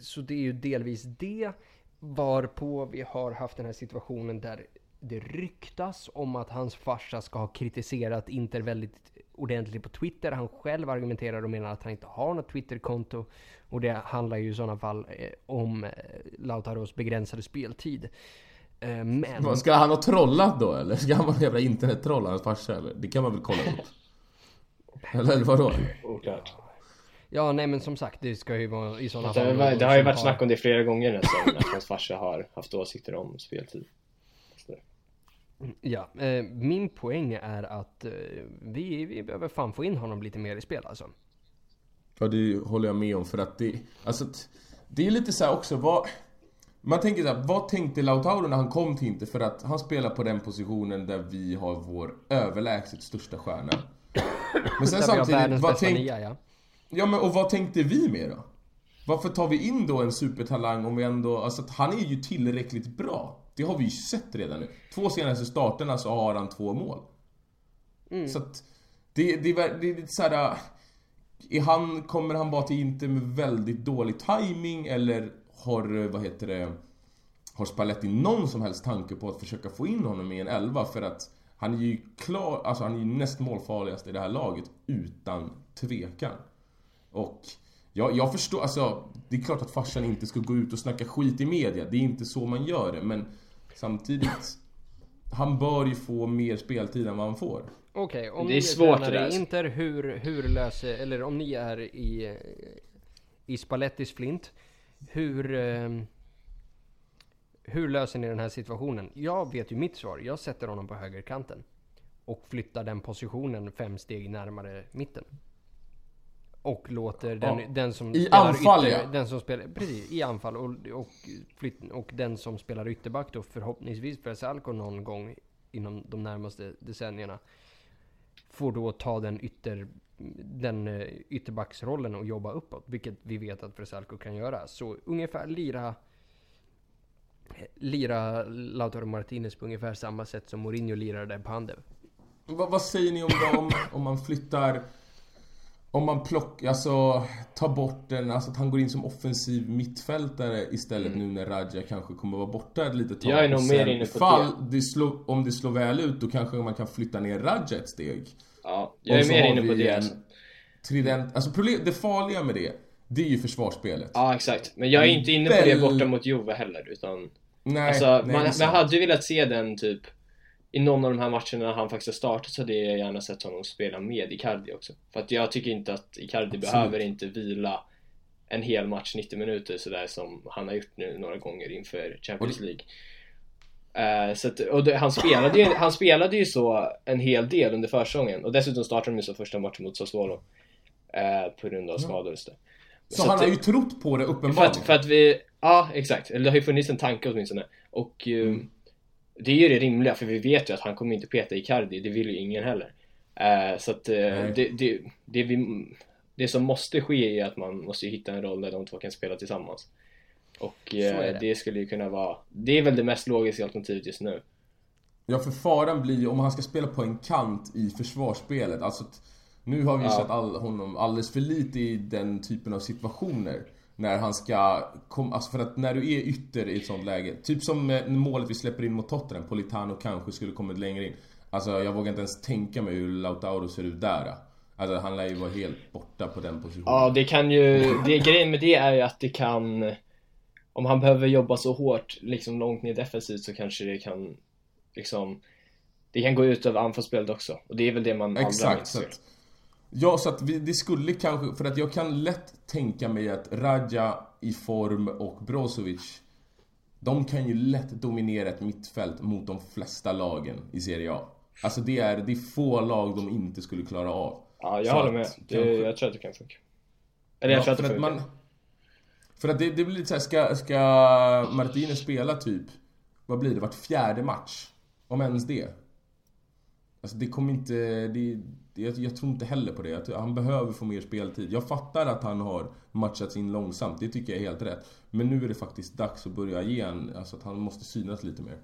så det är ju delvis det. Varpå vi har haft den här situationen där det ryktas om att hans farsa ska ha kritiserat Inter väldigt ordentligt på Twitter. Han själv argumenterar och menar att han inte har något Twitterkonto. Och det handlar ju i sådana fall eh, om eh, Lautaros begränsade speltid. Eh, men... Ska han ha trollat då eller? Ska han vara en jävla internettroll, hans farsa eller? Det kan man väl kolla upp? Eller, eller vadå? Oklart. Ja, nej men som sagt, det ska ju vara i sådana Det, fall... har- det har ju varit snack om det flera gånger nästan, att hans farsa har haft åsikter om speltid. Ja, eh, min poäng är att eh, vi, vi behöver fan få in honom lite mer i spel alltså. Ja det håller jag med om för att det, alltså Det är lite så här också, vad Man tänker så här, vad tänkte Lautaro när han kom till Inter? För att han spelar på den positionen där vi har vår överlägset största stjärna Men sen Där samtidigt, vad bästa tänk, nia, ja. Ja men och vad tänkte vi med då? Varför tar vi in då en supertalang om vi ändå, alltså att han är ju tillräckligt bra Det har vi ju sett redan nu. Två senaste starterna så har han två mål. Så att det, det, det är lite såhär är han, kommer han bara till Inter med väldigt dålig timing eller har, eh, vad heter det, har Spalletti någon som helst tanke på att försöka få in honom i en elva? För att han är ju klar, alltså han är ju näst målfarligast i det här laget utan tvekan. Och jag, jag förstår, alltså det är klart att farsan inte ska gå ut och snacka skit i media, det är inte så man gör det men samtidigt han bör ju få mer speltid än vad han får. Okej, om Det är ni är svårt det tränare där, i. Inter, hur, hur löser, eller om ni är i, i Spallettis flint, hur, eh, hur löser ni den här situationen? Jag vet ju mitt svar, jag sätter honom på högerkanten. Och flyttar den positionen fem steg närmare mitten. Och låter den, Ja. den som I spelar anfall, ytter, ja. den som spelar, precis, i anfall och, och, flytt, och den som spelar ytterback då förhoppningsvis för Salko någon gång inom de närmaste decennierna får då ta den ytter den eh, ytterbacksrollen och jobba uppåt, vilket vi vet att Versalco kan göra. Så ungefär lira lira Lautaro Martinez på ungefär samma sätt som Mourinho lirade på Pandev. Vad, vad säger ni om det om, om man flyttar Om man plockar, alltså tar bort den, alltså att han går in som offensiv mittfältare istället nu när Raja kanske kommer vara borta ett litet tag. Jag är nog Och mer sen inne på ifall det. slår, om det slår väl ut då kanske man kan flytta ner Raja ett steg. Ja, jag är mer inne på det. en. Trident, alltså problem, det farliga med det, det är ju försvarsspelet. Ja, exakt. Men jag är inte inne på det borta mot Juve heller, utan... Nej, Alltså, nej, man, det man hade ju velat se den typ i någon av de här matcherna han faktiskt har startat så hade jag gärna sett honom spela med Icardi också. För att jag tycker inte att Icardi Absolut. behöver inte vila en hel match 90 minuter sådär som han har gjort nu några gånger inför Champions League. Eh, så att, och det, han, spelade ju, han spelade ju så en hel del under försäsongen och dessutom startade de ju så första matchen mot Sassuolo. Eh, på grund av skador och så. Så, Så han att har ju trott på det För uppenbarligen. att, för att vi, ja exakt, eller det har ju funnits en tanke åtminstone. Och eh, Mm. Det är ju det rimliga för vi vet ju att han kommer inte peta Icardi, det vill ju ingen heller. Eh, så att Nej. det, det, det, vi, det som måste ske är att man måste hitta en roll där de två kan spela tillsammans. Och eh, det. skulle ju kunna vara, det är väl det mest logiska alternativet just nu. Ja, för faran blir ju om han ska spela på en kant i försvarsspelet. Alltså, nu har vi ju Ja. sett all, honom alldeles för lite i den typen av situationer. När han ska komma, alltså för att när du är ytter i ett sånt läge. Typ som målet vi släpper in mot Tottenham, Politano kanske skulle kommit längre in. Alltså jag vågar inte ens tänka mig hur Lautaro ser ut där. Alltså han lär ju vara helt borta på den positionen. Ja, det kan ju, det, grejen med det är ju att det kan Om han behöver jobba så hårt, liksom långt ner defensivt så kanske det kan Liksom Det kan gå ut över anfallsspelet också, och det är väl det man allra Exakt, så att, Ja, så att vi, det skulle kanske, för att jag kan lätt tänka mig att Raja i form och Brozovic De kan ju lätt dominera ett mittfält mot de flesta lagen i Serie A. Alltså det är, det är få lag de inte skulle klara av. Ja, jag Så håller med. Det, kanske- jag tror att det kan funka. Eller jag Ja, tror att det för funkar. man, För att det, det blir lite såhär, ska, ska Martinez spela typ, vad blir det, vart fjärde match? Om ens det. Alltså det kommer inte... Det, jag, jag tror inte heller på det. Jag tror, han behöver få mer speltid. Jag fattar att han har matchats in långsamt. Det tycker jag är helt rätt. Men nu är det faktiskt dags att börja ge en, Alltså att han måste synas lite mer.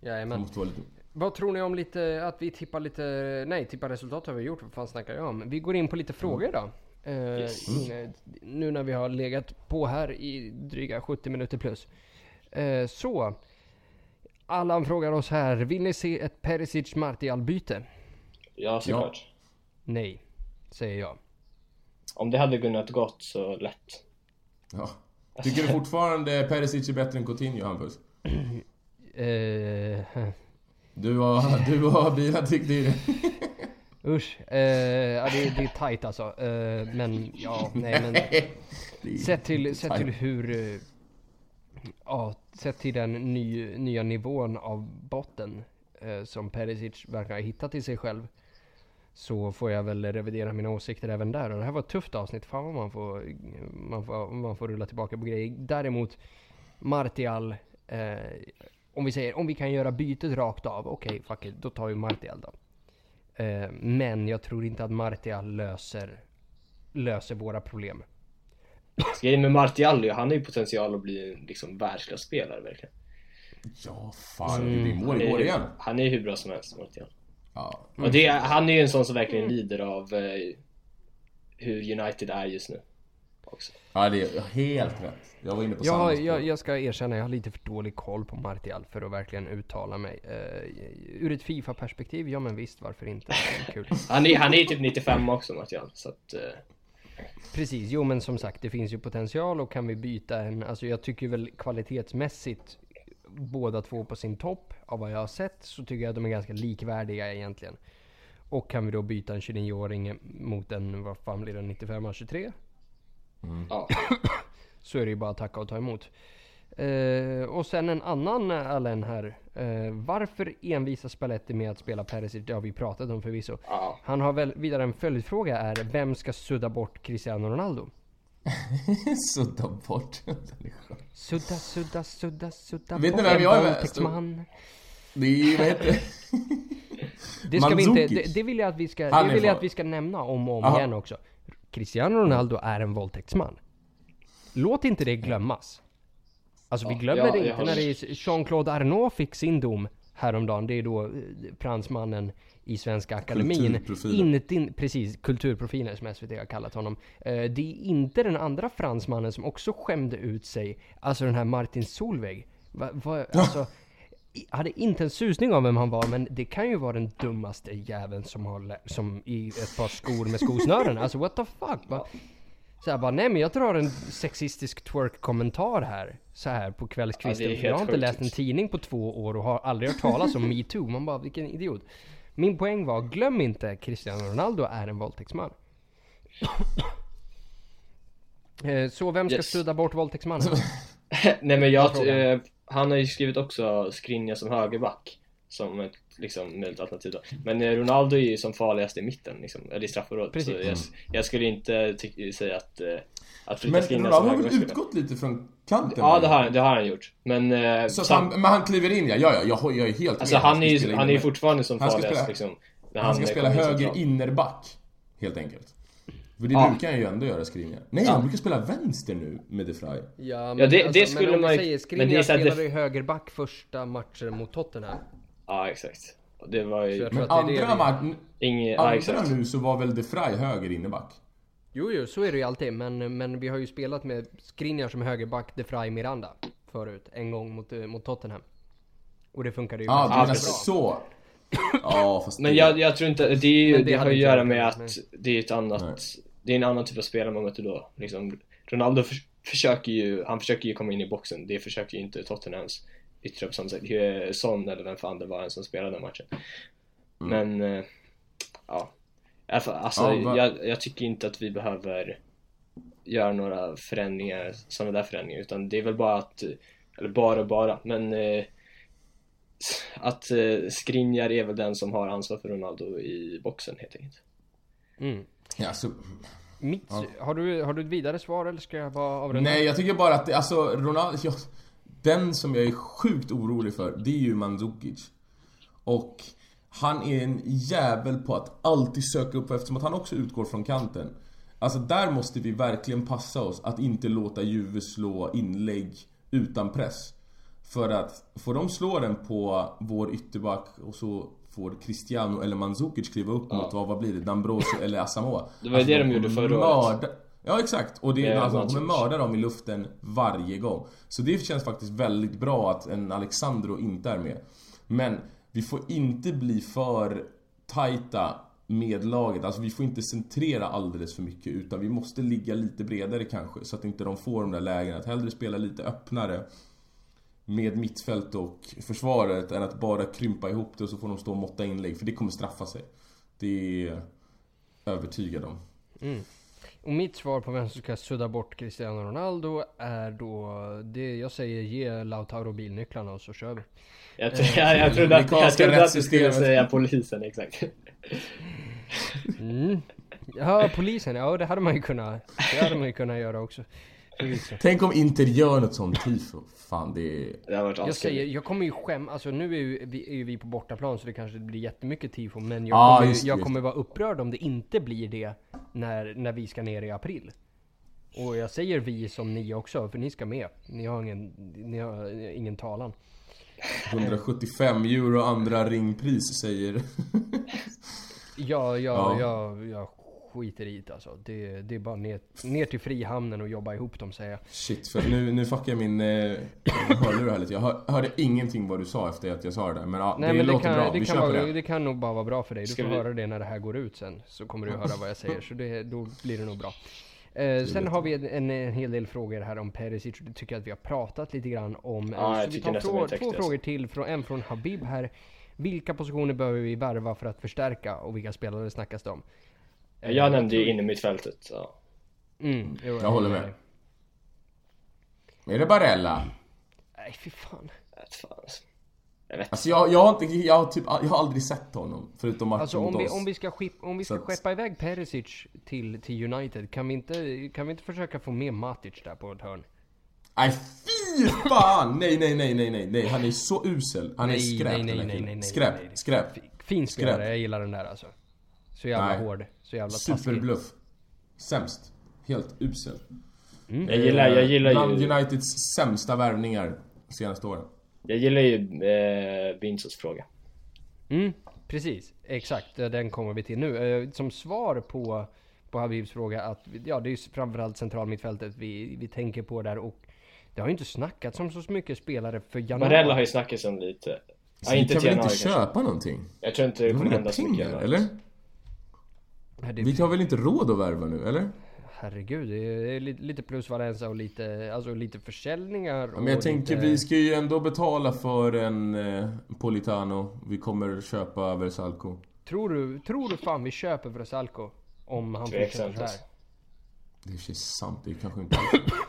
Jajamän. måste vara lite... Vad tror ni om lite, att vi tippar lite, nej tippar resultat har vi gjort, vad fan snackar jag om? Vi går in på lite frågor då. Eh, Yes. inne- Nu när vi har legat på här i dryga 70 minuter plus. Eh, så. Allan frågar oss här, vill ni se ett Perisic Martial-byte? Ja, såklart. Nej, säger jag. Om det hade kunnat gått så lätt. Ja. Tycker du fortfarande Perisic är bättre än Coutinho, Hampus? Eh, Du och, du tyckte ju det. usch, eh, ja, det, det är tight alltså. Eh, men ja, nej men. Sett till, sett till hur... Ja, sett till den ny, nya nivån av botten eh, som Perisic verkar ha hittat i sig själv. Så får jag väl revidera mina åsikter även där. Och det här var ett tufft avsnitt. Fan vad man får, man får, man får rulla tillbaka på grejer. Däremot, Martial. Eh, om vi säger, om vi kan göra bytet rakt av. Okej, fuck it. Då tar vi Martial då. Eh, men jag tror inte att Martial löser, löser våra problem. Grejen med Martial, han har ju potential att bli en liksom, världsklasspelare verkligen. Ja, fan. Mm. Det är mål Han igår är, igen. han är ju hur bra som helst, Martial. Ja. Och det, han är ju en sån som verkligen lider av eh, hur United är just nu. Också. ja, det är helt rätt. Jag var inne på samma Jag, spår. jag, jag ska erkänna, jag har lite för dålig koll på Martial för att verkligen uttala mig. Uh, ur ett Fifa-perspektiv, ja men visst, varför inte? Kul. Han är, han är ju typ 95 också Martial, så att... Eh, Precis, jo men som sagt, det finns ju potential och kan vi byta en, alltså jag tycker väl kvalitetsmässigt båda två på sin topp av vad jag har sett så tycker jag att de är ganska likvärdiga egentligen. Och kan vi då byta en 29-åring mot en, vad fan blir det, 95 23? ja. så är det ju bara att tacka och ta emot. Eh, och sen en annan eh, Allen här. Eh, varför envisar Spalletti med att spela Perisic? Det har vi pratat om förvisso. ja. Han har väl vidare en följdfråga är vem ska sudda bort Cristiano Ronaldo? Sudda bort. Sudda, sudda, sudda, sudda Vet ni bort vem en jag är våldtäktsman. Det är ju, vad heter det? Ska vi inte, det, det vill jag att vi ska, Han det vill jag att vi ska nämna om och om Aha. igen också. Cristiano Ronaldo är en våldtäktsman. Låt inte det glömmas. Alltså vi glömmer ja, det inte när det är Jean-Claude Arnault fick sin dom häromdagen. Det är då eh, fransmannen i Svenska Akademin. Kulturprofilen. Inte, in, precis, kulturprofilen som SVT har kallat honom. Eh, det är inte den andra fransmannen som också skämde ut sig. Alltså den här Martin Solveig. Va, va, alltså, jag hade inte en susning om vem han var, men det kan ju vara den dummaste jäveln som har som i ett par skor med skosnören. Alltså what the fuck? Va? Så här bara, nej men jag drar en sexistisk twerk-kommentar här. Så här på kvällskvisten. Ja, jag har inte sjukt. läst en tidning på två år och har aldrig hört talas om metoo. Man bara, vilken idiot. Min poäng var, glöm inte Cristiano Ronaldo är en våldtäktsman. Eh, Så vem ska Yes. sudda bort våldtäktsmannen? Nej men jag, eh, han har ju skrivit också Skriniar som högerback Som ett liksom möjligt alternativ då Men eh, Ronaldo är ju som farligast i mitten liksom, eller i straffområdet Precis. Så jag, jag skulle inte säga att, eh, att flytta Men Skriniar som Ronaldo har väl utgått lite från kanten? Ja det har, han- det har han gjort Men, eh, Så sam- han, men han kliver in ja, ja, ja jag, jag är helt alltså med. han ska är ju, spela han är ju fortfarande som Han ska farligast spela- liksom när Han ska spela in höger innerback, helt enkelt. För det Ja. brukar han ju ändå göra skrivningar. Nej, Ja. han brukar spela vänster nu med De Frey. Ja, det- det alltså, skulle men om man ju- men Skriniar det så det- spelade ju högerback första matchen mot Tottenham. Ja exakt Det var ju Men det andra, matchen, ja andra nu så var väl De Frey höger innerback? Jo, jo, så är det ju alltid. Men, men vi har ju spelat med Skriniar som högerback, De Frey Miranda förut. En gång mot, eh, mot Tottenham. Och det funkade ju Ja, ah, ganska precis. så. Ja, fast Men jag, jag tror inte, det, är ju, Men det, det har ju att göra med att det är ett annat Det är en annan typ av spelare man möter då liksom, Ronaldo för, försöker ju, han försöker ju komma in i boxen Det försöker ju inte Tottenhams yttre på samma sätt Son eller vem fan det var en som spelade den matchen Men, eh, ja Alltså, alltså Ja, jag, jag tycker inte att vi behöver göra några förändringar, sådana där förändringar utan det är väl bara att, eller bara bara, men eh, att eh, Skriniar är väl den som har ansvar för Ronaldo i boxen helt enkelt. Mm. Ja, så, Mitt, Ja. har, du, har du ett vidare svar eller ska jag bara avrunda? nej, jag tycker bara att det, alltså Ronaldo... Jag, den som jag är sjukt orolig för, det är ju Mandzukic. Och Han är en jävel på att alltid söka upp eftersom att han också utgår från kanten. Alltså där måste vi verkligen passa oss att inte låta Juve slå inlägg utan press. För att får de slå den på vår ytterback och så får Cristiano eller Mandzukic kliva upp mot, vad, vad blir det? D'Ambrosio eller Asamoah. Det var ju det de gjorde kommer förra året. Ja exakt, och det är alltså, de kommer mörda dem i luften varje gång. Så det känns faktiskt väldigt bra att en Alexandro inte är med. Men vi får inte bli för tajta med laget. Alltså vi får inte centrera alldeles för mycket utan vi måste ligga lite bredare kanske så att inte de får de där lägena. Att hellre spela lite öppnare med mittfält och försvaret än att bara krympa ihop det och så får de stå och måtta inlägg. För det kommer straffa sig. Det är övertygad om. Och mitt svar på vem som ska sudda bort Cristiano Ronaldo är då det jag säger ge Lautaro bilnycklarna och så kör vi. Jag, tro- jag, jag trodde att, jag trodde att du skulle säga polisen, exakt. Mm. Ja, polisen, ja det hade man ju kunnat, det hade man ju kunnat göra också. Tänk om Inter gör något sånt tifo. Fan det är... Det har varit Jag säger, jag kommer ju skäm, alltså nu är ju, vi, är ju vi på bortaplan så det kanske blir jättemycket tifo Men jag Ja, kommer, just jag just kommer vara upprörd om det inte blir det när, när vi ska ner i april. Och jag säger vi som ni också, för ni ska med. Ni har ingen, ni har ingen talan. 175 euro andra ringpris säger... Ja, Ja. jag, jag skiter i det alltså det, det är bara ner, ner till Frihamnen och jobba ihop dem säger jag Shit, för nu, nu fuckar jag min eh, hörlur här lite. Jag hör, hörde ingenting vad du sa efter att jag sa det där. Men ja, Nej det men det låter kan, bra. det, Vi kan vara, det. det kan nog bara vara bra för dig. Du Ska får vi- höra det när det här går ut sen. Så kommer du höra vad jag säger. Så det, då blir det nog bra. Eh, sen har vi en, en hel del frågor här om Perisic. Det tycker jag att vi har pratat lite grann om. Ja, jag så vi tar två, två frågor till. Från, en från Habib här. Vilka positioner behöver vi värva för att förstärka och vilka spelare snackas det om? Eh, Jag nämnde ju inne mittfältet. Ja. Mm, jo, Jag håller med. Är det Barella? Nej fy fan. Jag vet alltså. Jag jag, har inte, jag har typ, jag har aldrig sett honom. Förutom matchen Alltså mot om vi, oss. om vi ska, skip, om vi ska Så att- skeppa iväg Perisic till, till United, kan vi, inte, kan vi inte försöka få med Matic där på ett hörn? Nej fy fan! Nej nej nej nej nej nej. Han är så usel. Han är Nej, skräp nej, nej, den där nej, nej, nej, Skräp, skräp. Fin spelare, Skräp. jag gillar den där alltså. Så jävla Nej. hård, så jävla taskig. Superbluff. Sämst. Helt usel. Jag gillar, jag gillar Bland ju, Uniteds sämsta värvningar senaste åren. jag gillar ju eh, Binsos fråga. Mm, precis. Exakt, eh, den kommer vi till nu. Eh, Som svar på, på Habibs fråga att, ja det är ju framförallt centralmittfältet vi, vi tänker på där och det har ju inte snackats om så mycket spelare för januari. Varela har ju snackats om lite. Ja, Så vi inte kan till väl inte kanske. köpa någonting? Jag tror inte det Vi kommer hända så mycket eller? Det- Vi har väl inte råd att värva nu, eller? Herregud, det är lite, lite plusvalensa och lite, alltså lite försäljningar. Ja, men jag tänker lite... vi ska ju ändå betala för en eh, Politano. Vi kommer köpa Versalco. Tror du, tror du fan vi köper Vrasalko? Om han fortsätter så här? Det är sig sant, det är kanske inte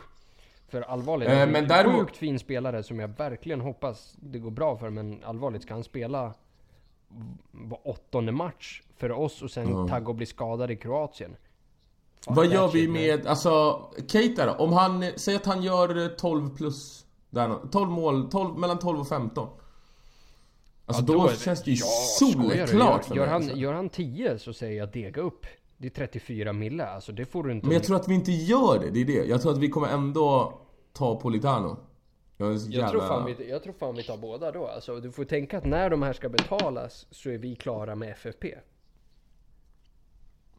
För allvarligt, Eh, det är men en däremot- sjukt fin spelare som jag verkligen hoppas det går bra för. Men allvarligt, ska han spela var åttonde match för oss och sen tagga och bli skadad i Kroatien? Fuck Vad gör vi med, alltså, Keita då? Om han, säg att han gör eh, 12 plus, där, nå- 12 mål, 12, mellan 12 och 15. Alltså Ja, då, det- känns det ju Ja, solklart för gör, gör, mig. han, alltså. gör han 10 så säger jag dega upp. Det är 34 mille, alltså det får du inte... Men jag tror att vi inte gör det, det är det. Jag tror att vi kommer ändå ta Politano. Jag, så Jag tror, jävla- fan vi, jag tror fan vi tar båda då. Alltså, du får tänka att när de här ska betalas så är vi klara med FFP.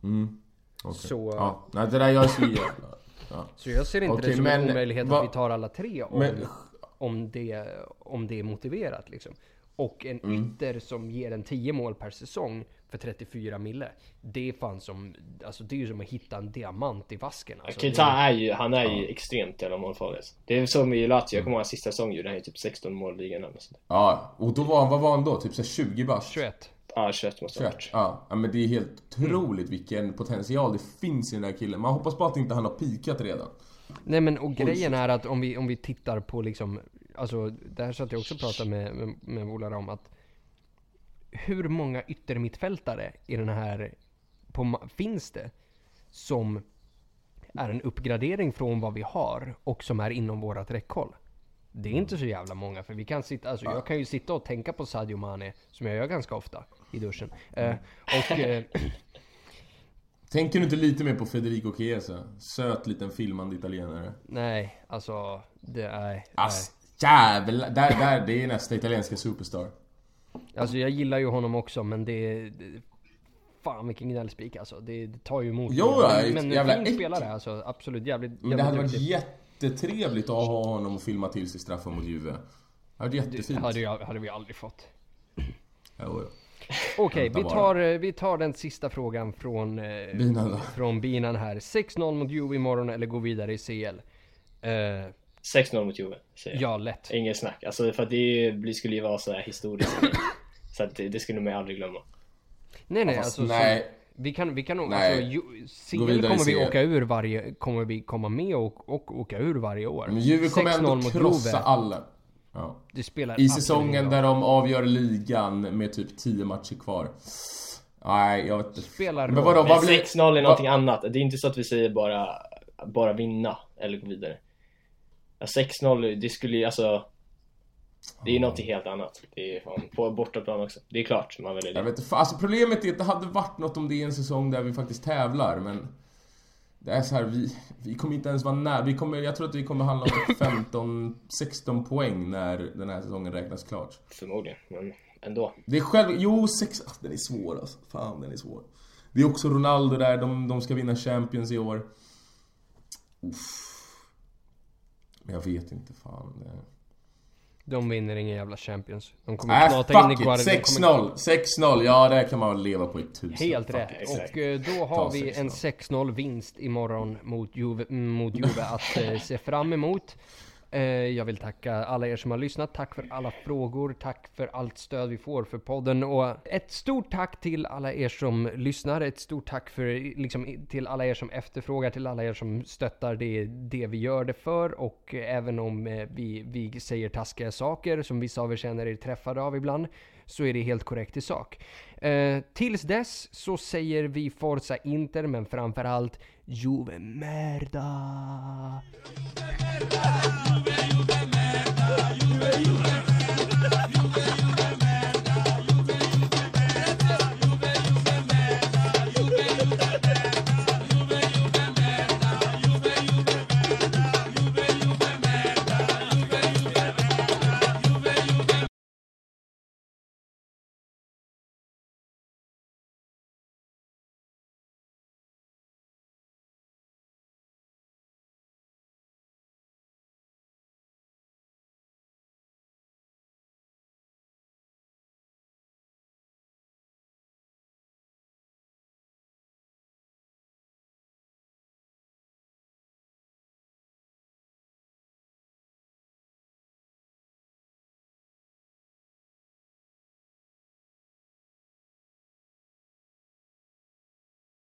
Mm. Okej. Så, Ja, nej det där jag jävla... Ja. så jag ser inte Okej, det som en men omöjlighet vad- att vi tar alla tre om, Men- om, det, om det är motiverat. Liksom. Och en Mm. ytter som ger en 10 mål per säsong för 34 mille. Det är fan som, alltså det är ju som att hitta en diamant i vasken. Alltså, Keita det, är ju, han är ju extremt jävla målfarlig. alltså. Det är som i Lazio, jag kommer ihåg hans sista säsong gjorde han ju typ 16 mål i ligan eller sånt ja, och då var han, vad var han då? Typ så här 20 bast? 21. Ja, 21 måste det ha 21. varit. Ja, ja, men det är helt otroligt vilken potential det finns i den där killen. Man hoppas bara att inte han har pikat redan. Nej men och grejen är att om vi, om vi tittar på liksom, alltså det här satt jag också och pratade med, med, med Ola om att hur många yttermittfältare i den här, på, finns det som är en uppgradering från vad vi har och som är inom vårat räckhåll? Det är inte så jävla många för vi kan sitta, alltså jag kan ju sitta och tänka på Sadio Mane som jag gör ganska ofta. i duschen. Eh, och eh, Tänker du inte lite mer på Federico Chiesa? Söt liten filmande italienare. nej, alltså det är... Ass, jävlar, där, där, det är nästa italienska superstar. Alltså jag gillar ju honom också men det... det fan vilken gnällspik alltså. Det, det tar ju emot. Jo, men, men jävla fin äck- spelare alltså. Absolut. Jävligt, Men jävligt det hade varit duktig. jättetrevligt att ha honom och filma till sig straffen mot Juve. Det hade varit Det jättefint. hade, jag, hade vi aldrig fått. Jo. Okej, vi, tar, eh, vi tar den sista frågan från, eh, Binan från Binan här. 6-0 mot Juve imorgon eller gå vidare i CL? Eh, 6-0 mot Juve, säger jag. ja, lätt. Inget snack. Alltså för att det blir- skulle ju vara så här historiskt. så att det, det skulle man aldrig glömma. Nej, nej, Fast alltså. nej. Så, vi kan, vi kan nog, alltså, ju, CL kommer vi åka ur varje, kommer vi komma med och, och åka ur varje år. Men Juve kommer 6-0 ändå mot krossa Juve. alla. Ja. Det spelar I säsongen ingen där de avgör ligan med typ 10 matcher kvar. Nej, jag vet inte. Spelar Men vadå, Men vad blir... 6-0 är någonting annat. Det är inte så att vi säger bara, bara vinna eller gå vidare. Ja, 6-0, det skulle ju alltså... Det är ju någonting helt annat. Det är fan, på bortaplan också. Det är klart man väljer Jag det. vet inte, alltså problemet är att det hade varit något om det är en säsong där vi faktiskt tävlar, men... Det är så här, vi, vi kommer inte ens vara nära. Vi kommer, jag tror att vi kommer handla om 15-16 poäng när den här säsongen räknas klart. Förmodligen, men ändå. Det är själv... Jo, sex... ah, Den är svår alltså. Fan, den är svår. Det är också Ronaldo där, de, de ska vinna Champions i år. Uff. Men jag vet inte, fan. Det... De vinner ingen jävla Champions. De kommer Äh, knata in i kommer- 6-0! 6-0, ja det kan man leva på i tusen. Helt Fuck rätt. exakt. Och eh, då har vi 6-0. en 6-0 vinst imorgon mot Juve, mot Juve att eh, se fram emot. Eh, jag vill tacka alla er som har lyssnat. Tack för alla frågor. Tack för allt stöd vi får för podden. Och ett stort tack till alla er som lyssnar. Ett stort tack för, liksom, till alla er som efterfrågar, till alla er som stöttar det, det vi gör det för. Och även om eh, vi, vi säger taskiga saker som vissa av er känner er träffade av ibland, så är det helt korrekt i sak. Eh, tills dess så säger vi Forza Inter, men framförallt Juve Merda! Juve, Juve,